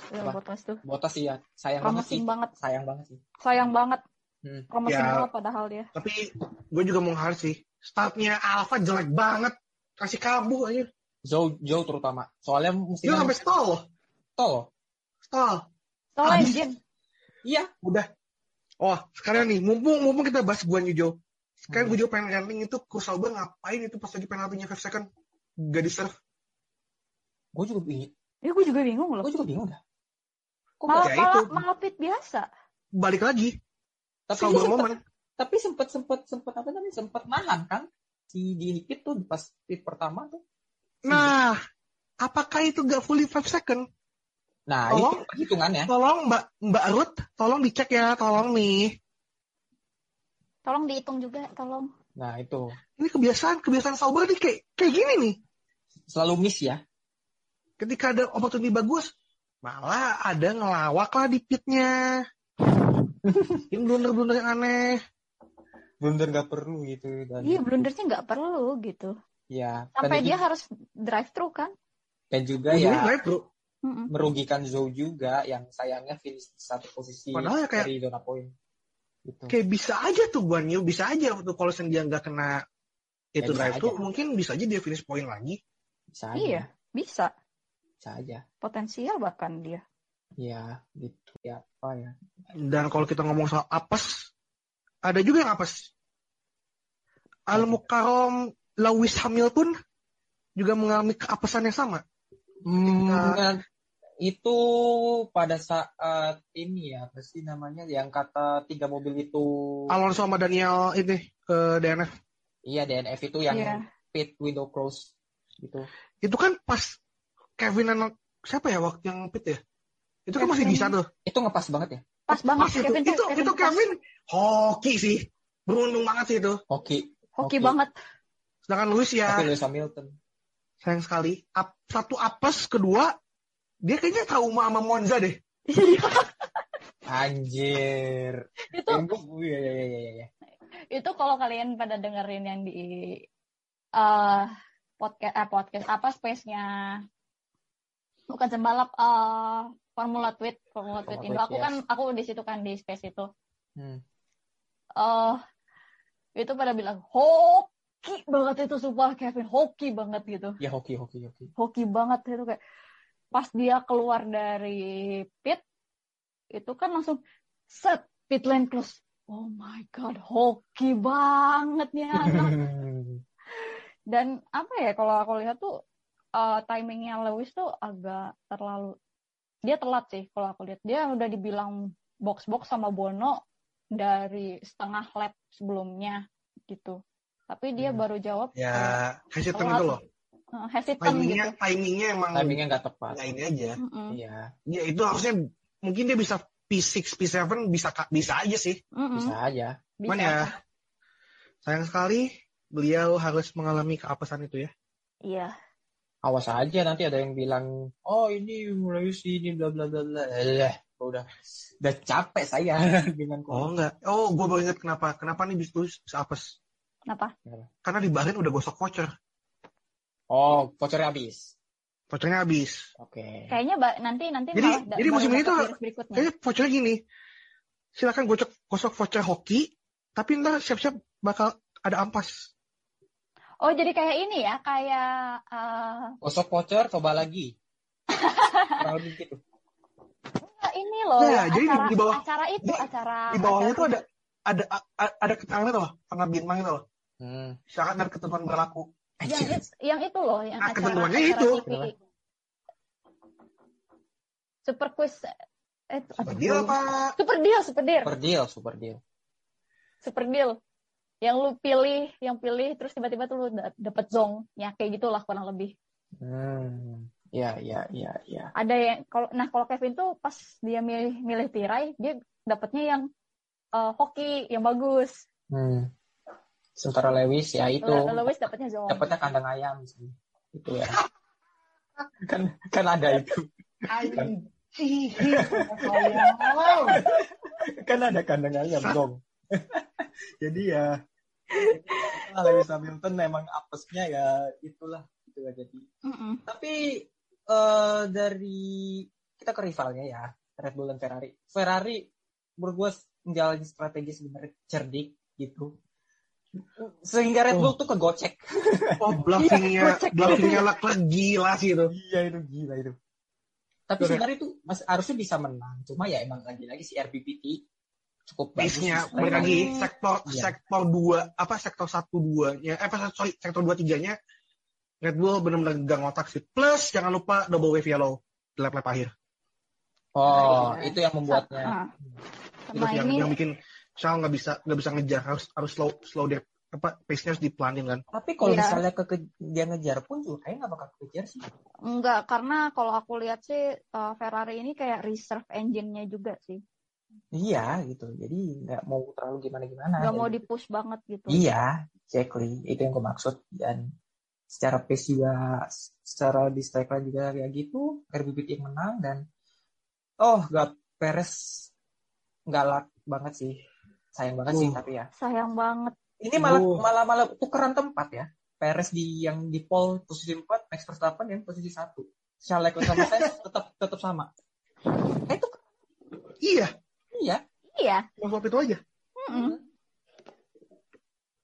Ya, Apa? Botas tuh. Botas sih ya, sayang banget sih. Promising banget. Sayang banget sih. Sayang banget. Hmm. Promising Ya. banget padahal dia. Tapi gue juga mau harus sih. Startnya Alfa jelek banget. Kasih kambuh aja. Joe, Joe terutama. Soalnya mesti Dia sampai stall loh. tol loh. Stall. Soalnya Habis. engine. Iya. Udah. Oh, sekarang nih, mumpung mumpung kita bahas Guan Yujo. Sekarang Hmm. gue juga pengen ranting itu Kurt Sauber ngapain itu pas lagi penaltinya 5 second. Gak deserve. Gue juga bingung. Ya gue juga bingung loh. Gue juga bingung dah. Kok Malah, ya malah, itu. malah pit biasa. Balik lagi. tapi sempet, moment. tapi sempet sempet sempet apa namanya sempet nahan kan si di pit tuh pas pit pertama tuh Nah, apakah itu gak fully 5 second? nah Tolong. itu hitungannya Tolong Mbak Mbak Ruth, tolong dicek ya, tolong nih. Tolong dihitung juga, tolong. nah itu Ini kebiasaan kebiasaan Sauber nih kayak kayak gini nih. selalu miss ya Ketika ada opportunity bagus, malah ada ngelawak lah di pitnya. Ini blunder-blunder yang aneh. blunder nggak perlu gitu dan Iya, blundernya nggak perlu gitu. ya Sampai dia harus drive thru kan. dan juga Ujungnya ya drive, bro. Mm-mm. merugikan Zhou juga yang sayangnya finish satu posisi Padahal ya kayak- dari zona poin gitu Kayak bisa aja tuh Guan Yu, bisa aja tuh kalau dia nggak kena itu bisa drive tuh mungkin bisa aja dia finish point lagi. bisa aja Iya, bisa. Bisa aja Potensial bahkan dia. ya gitu ya apa ya Dan kalau kita ngomong soal apes, ada juga yang apes. Al Mukarram Lewis Hamilton juga mengalami keapesan yang sama. Hmm, Ketika- nah, itu pada saat ini ya, apa sih namanya yang kata tiga mobil itu, Alonso sama Daniel ini ke DNF. iya DNF itu yang Iya. pit window close gitu. Itu kan pas Kevin dan siapa ya waktu yang pit ya? Itu kan masih bisa tuh. Itu ngepas banget ya, Pas banget Pas itu, Kevin. itu, Kevin itu pas. Kevin hoki sih. Beruntung banget sih itu. hoki. Hoki banget. Sedangkan Lewis ya Tapi Lewis Hamilton, sayang sekali. Ap- satu apes, kedua dia kayaknya trauma sama Monza deh. anjir. itu iya, iya, iya, iya, iya. itu kalau kalian pada dengerin yang di eh podcast eh, podcast apa space-nya bukan sembalap eh Formula Tweet Formula Tweet Indo aku yes. kan aku di situ kan di space itu Hmm. eh itu pada bilang hoki banget itu sumpah Kevin hoki banget gitu Ya hoki, hoki, hoki. hoki banget itu kayak pas dia keluar dari pit itu kan langsung set pit lane close oh my god hoki banget nih anak dan apa ya kalau aku lihat tuh eh, timingnya Lewis tuh agak terlalu dia telat sih kalau aku lihat dia udah dibilang box box sama Bono dari setengah lap sebelumnya gitu tapi dia Hmm. baru jawab Ya, hesitant Telat. itu loh. eh, hesitant Timingnya, gitu. timingnya emang Timingnya nggak tepat. nggak ini aja. Mm-mm. Iya, Ya itu harusnya mungkin dia bisa P6, P7 bisa bisa aja sih. Mm-mm. bisa aja. Cuman ya sayang sekali beliau harus mengalami keapesan itu ya. Iya. Awas aja nanti ada yang bilang, oh ini mulai sini bla bla bla bla. Eh, udah udah capek saya dengan Oh enggak. Oh, gue baru ingat kenapa. Kenapa nih bisa apes? Kenapa? Karena di Bahrain udah gosok voucher. Oh, vouchernya habis. Vouchernya habis. Oke. Kayaknya ba- nanti nanti Jadi- malah jadi musim ini tuh. Kayaknya vouchernya gini. Silakan gosok gosok voucher hoki, tapi ntar siap-siap bakal ada ampas. Oh, jadi kayak ini ya, kayak eh, Gosok voucher, coba lagi. Lebih gitu. enggak, ini loh, Nah, jadi acara, di bawah- acara itu, di- acara Di bawahnya acara- tuh ada ada a- ada keterangan tuh, tengah bintang itu loh. Hmm. Silakan ada ketentuan berlaku. yang, yang itu loh, yang Ah, acara, ketentuannya acara itu. TV. Super quiz eh, aduh, Dia apa? Super deal, super deal, Super deal, super deal. super deal. Yang lu pilih, yang pilih terus tiba-tiba tuh lu da- dapet zong. Ya kayak gitulah kurang lebih. Hmm. Ya, ya, ya, ya. Ada yang kalau nah kalau Kevin tuh pas dia milih milih tirai, dia dapetnya yang eh, hoki yang bagus. Hmm. Sementara Lewis ya itu Le- Lewis dapetnya zong. dapatnya kandang ayam sih. Itu ya. kan kan ada itu. kan ada kandang ayam dong. Jadi ya Lewis Hamilton memang apesnya ya itulah itu ya jadi. Mm-mm. Tapi eh dari kita ke rivalnya ya Red Bull dan Ferrari. Ferrari menurut gue menjalani strategi sebenarnya cerdik gitu. Sehingga Red Bull tuh kegocek. Oh, bluffingnya, Iya, bluffingnya Leclerc gila sih itu. Iya itu gila itu. Tapi sebenarnya itu mas, harusnya bisa menang. Cuma ya emang lagi-lagi si RBPT cukup sih. balik lagi sektor Iya. sektor dua apa sektor satu dua nya eh apa sorry sektor dua tiganya Red Bull benar-benar gak ngotak sih. Plus jangan lupa double wave yellow di lap-lap akhir. Oh, Iya. itu yang membuatnya. Ah. Itu Sama yang, ini yang bikin Charles nggak bisa nggak bisa ngejar harus harus slow slow dia apa pace-nya harus dipelanin kan. Tapi kalau Iya. misalnya ke, ke- dia ngejar pun juga kayaknya nggak bakal kejar sih. enggak karena kalau aku lihat sih eh, Ferrari ini kayak reserve engine-nya juga sih. Iya gitu. Jadi nggak mau terlalu gimana-gimana. Nggak mau di-push banget gitu. Iya, exactly. Itu yang gue maksud. Dan secara pace juga, secara di strike line juga kayak gitu. RBBT yang menang dan oh, gak Perez nggak luck banget sih. Sayang banget sih Uh. tapi ya. Sayang banget. Ini malah Uh. malah malah tukeran tempat ya. Perez di yang di pole posisi 4, Max Verstappen yang posisi 1. Charles Leclerc sama Sainz tetap tetap sama. Eh, itu Iya, iya. Iya. maksud itu aja. Mm-mm.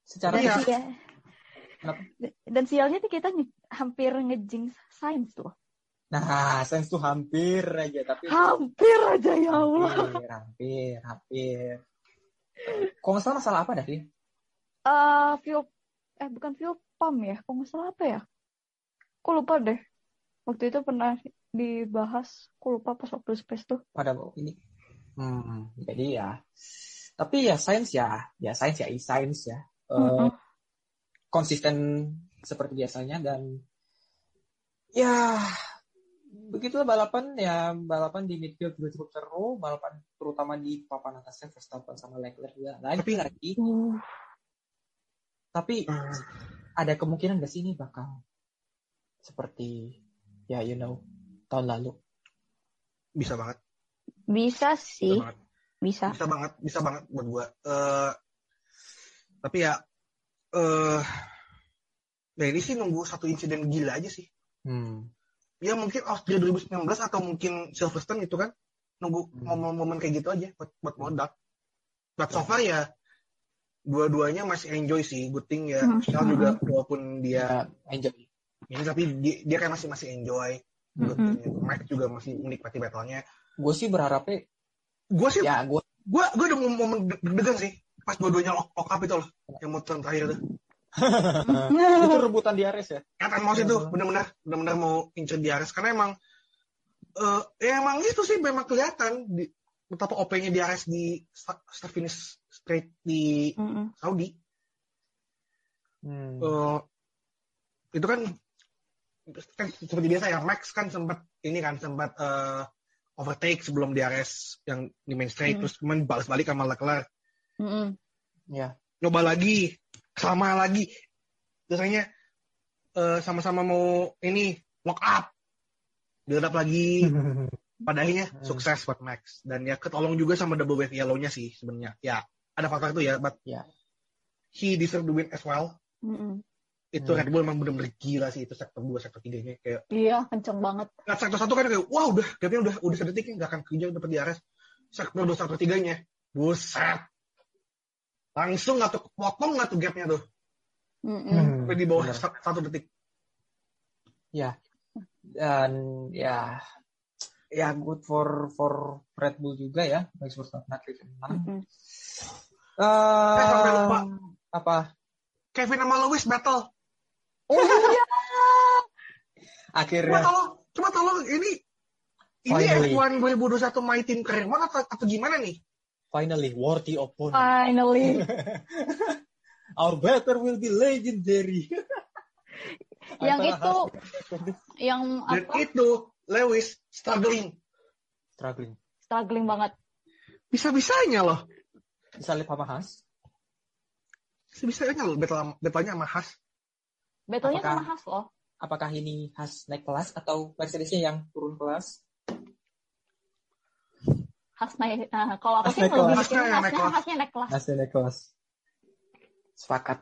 Secara Iya. fisik, Iya. Kenapa? Dan sialnya tuh kita nge- hampir ngejinx Sainz loh. Nah, Sainz tuh hampir aja tapi Hampir aja ya Allah. Hampir, hampir, hampir. Kok nggak salah masalah apa dah dia? Eh fuel eh bukan fuel pump ya. Kok nggak salah apa ya? Aku lupa deh. Waktu itu pernah dibahas. Aku lupa pas waktu space tuh. Pada ini. Hmm, jadi ya. Tapi ya sains ya, ya sains ya, sains ya. Eh, Mm-mm. konsisten seperti biasanya dan ya begitulah balapan ya balapan di midfield juga cukup seru balapan terutama di papan atasnya Verstappen sama Leclerc juga lagi Tapi- lagi Uh, tapi Hmm. ada kemungkinan gak sih ini bakal seperti ya you know tahun lalu Bisa banget, bisa bisa sih. banget, Bisa. bisa banget, bisa banget buat gua. Eh, tapi ya, eh, ya ini sih nunggu satu insiden gila aja sih. hmm. Ya mungkin Austria 2019 atau mungkin Silverstone itu kan nunggu Hmm. momen-momen kayak gitu aja buat buat modal. But so far ya dua-duanya masih enjoy sih. Good thing ya. Hmm. Charles juga walaupun dia ya enjoy ini tapi dia, dia kan masih masih enjoy. Good Mm-mm. thing itu. Max juga masih menikmati battle-nya. Gue sih berharapnya Gue sih, ya gue gue gue udah mau momen deg-degan sih pas dua-duanya lock, lock up itu loh yang mau turn terakhir tuh. itu rebutan di Ares ya Kata mau itu benar-benar benar-benar mau incer di Ares karena emang eh ya emang itu sih memang kelihatan di betapa OP-nya di Ares di sta- start finish straight di Mm-mm. Saudi. Hmm. Eh, itu kan kan seperti biasa ya Max kan sempat ini kan sempat eh, overtake sebelum DRS yang di main straight Hmm. terus kemudian balas balik sama Leclerc Mm-mm. Ya. nyoba lagi sama lagi biasanya eh, sama-sama mau ini lock up build up lagi pada akhirnya Hmm. sukses buat Max dan ya ketolong juga sama double wave yellow-nya sih sebenarnya ya ada faktor itu ya but Ya. he deserve to win as well Mm-mm. Itu Hmm. Red Bull emang bener-bener gila sih itu sektor 2 sektor 3 nya kayak Iya, kenceng banget. Nah, sektor satu kan kayak, wah udah, gapnya udah udah sedetik nggak akan kejar dapat di RS. Sektor dua sektor tiganya, buset. Langsung nggak tuh, potong nggak tuh gapnya tuh, Mm-mm. sampai di bawah bener. sa- satu detik. Dan ya ya good for for Red Bull juga ya Max Verstappen atlet menang. Mm-mm. Eh, sampai lupa. apa? Kevin sama Lewis battle. Oh iya. Cuma Akhirnya tolong, cuma tolong ini ini Finally. F1 2021 My Team Career Mode atau, atau gimana nih? finally worthy opponent. Finally. Our battle will be legendary. yang itu, yang Dan apa? itu Lewis struggling. struggling. Struggling banget. Bisa-bisanya loh. Disalip sama Haas. Bisa-bisanya loh battle, battle-nya sama Haas. Betulnya Apakah- sama Haas loh. Apakah ini Haas naik kelas atau Mercedesnya yang turun kelas? Haas naik. Nah, kalau aku sih lebih Haasnya yang naik kelas. Haasnya naik kelas. Haasnya naik kelas. Sepakat.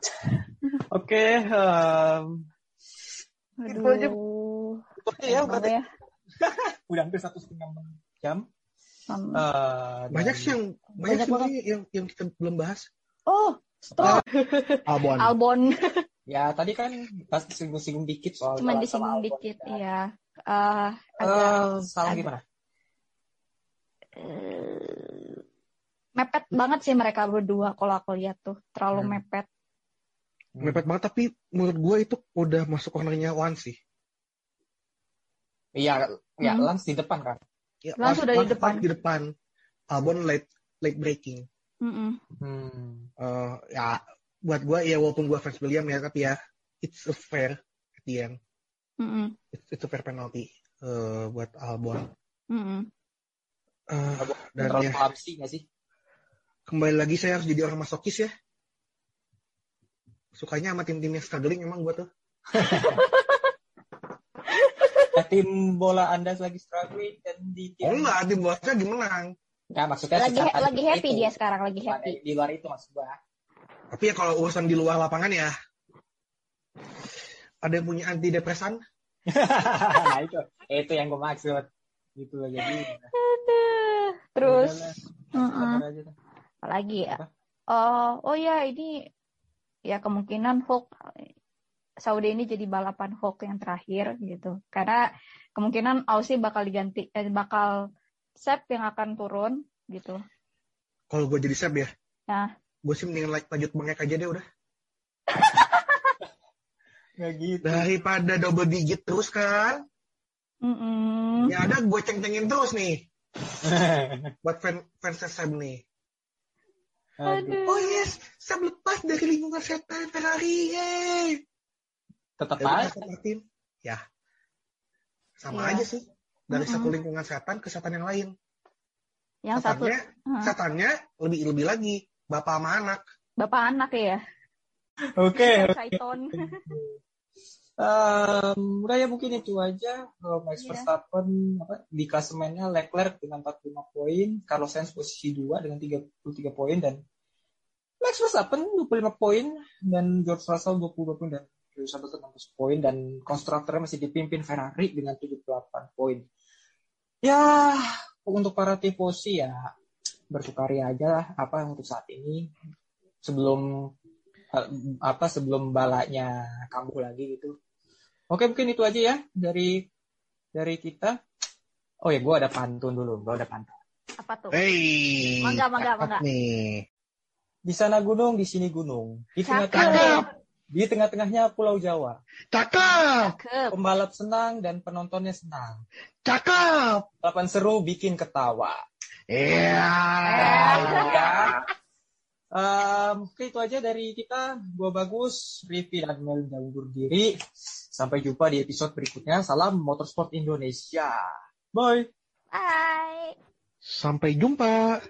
Oke, Itu aja. Aduh. oke ya Apa berarti ya? udah hampir satu setengah jam. Eh, Banyak sih yang banyak, Banyak sih yang yang kita belum bahas. Oh, Stroll. Albon. Albon. Ya tadi kan pas singgung-singgung dikit soal Cuman disinggung dikit, iya. Eh, agak Eh, salah agak- gimana? eh, mepet banget sih mereka berdua kalau aku lihat tuh. Terlalu Hmm. mepet. Mepet banget tapi menurut gue itu udah masuk cornernya Wan sih. Iya, ya Hmm. Lance di depan kan. Ya, Lance udah di Lance depan. di depan. Albon late late breaking. Mm-mm. Hmm. Eh, ya buat gue ya walaupun gue fans William ya tapi ya it's a fair at the end. Mm-mm. It's, it's a fair penalty eh, buat Albon. Mm-mm. Eh, dan Terlalu ya clumsy nggak sih? kembali lagi saya harus jadi orang masokis ya. Sukanya sama tim-tim yang struggling emang gue tuh. Tim bola Anda lagi struggling dan di tim Oh enggak, tim bosnya lagi menang. Nggak, maksudnya Lagi lagi happy itu. dia sekarang lagi happy. Di luar itu maksud gua. Tapi ya kalau urusan di luar lapangan ya ada yang punya antidepresan nah, itu itu yang gua maksud. Gitu loh jadi. Aduh. Terus aja dah. apalagi ya? Apa? Oh, oh ya ini ya kemungkinan Hulk Saudi ini jadi balapan Hulk yang terakhir gitu. Karena kemungkinan Aussie bakal diganti eh, bakal Sep yang akan turun gitu. kalau gue jadi seb ya Nah. Gue sih mendingan like, lanjut bengek aja deh udah Nggak gitu. daripada double digit terus kan Mm-mm. ya ada gue ceng-cengin terus nih buat fan fans seb nih Aduh. oh yes seb lepas dari lingkungan setan Ferrari yeay Tetap aja. Martin ya sama Iya. aja sih dari Mm-mm. satu lingkungan setan ke setan yang lain Yang satu setannya Hah. setannya lebih lebih lagi bapak sama anak bapak anak ya. Oke. Saiton. Em, udah ya mungkin itu aja kalau Max Iya. Verstappen apa, di klasemennya Leclerc dengan 45 poin, Carlos Sainz posisi 2 dengan 33 poin dan Max Verstappen 25 poin dan George Russell 22 poin dan Lewis Hamilton 16 poin dan konstruktornya masih dipimpin Ferrari dengan 78 poin. Ya, untuk para tifosi ya bersukaria aja lah apa untuk saat ini sebelum eh, apa sebelum balanya kambuh lagi gitu. Oke mungkin itu aja ya dari dari kita. Oh ya, gue ada pantun dulu. Gue ada pantun. Apa tuh? hey Mangga, mangga, mangga. nih Di sana gunung, di sini gunung. Di Cakep. tengah-tengah, di tengah-tengahnya Pulau Jawa. cakep Cakep. Pembalap senang dan penontonnya senang. cakep Balapan seru bikin ketawa. Iya. Ya. Um, oke itu aja dari kita. Gua bagus, Rivi dan Mel undur diri. Sampai jumpa di episode berikutnya. Salam Motorsport Indonesia. Bye. Bye. Sampai jumpa.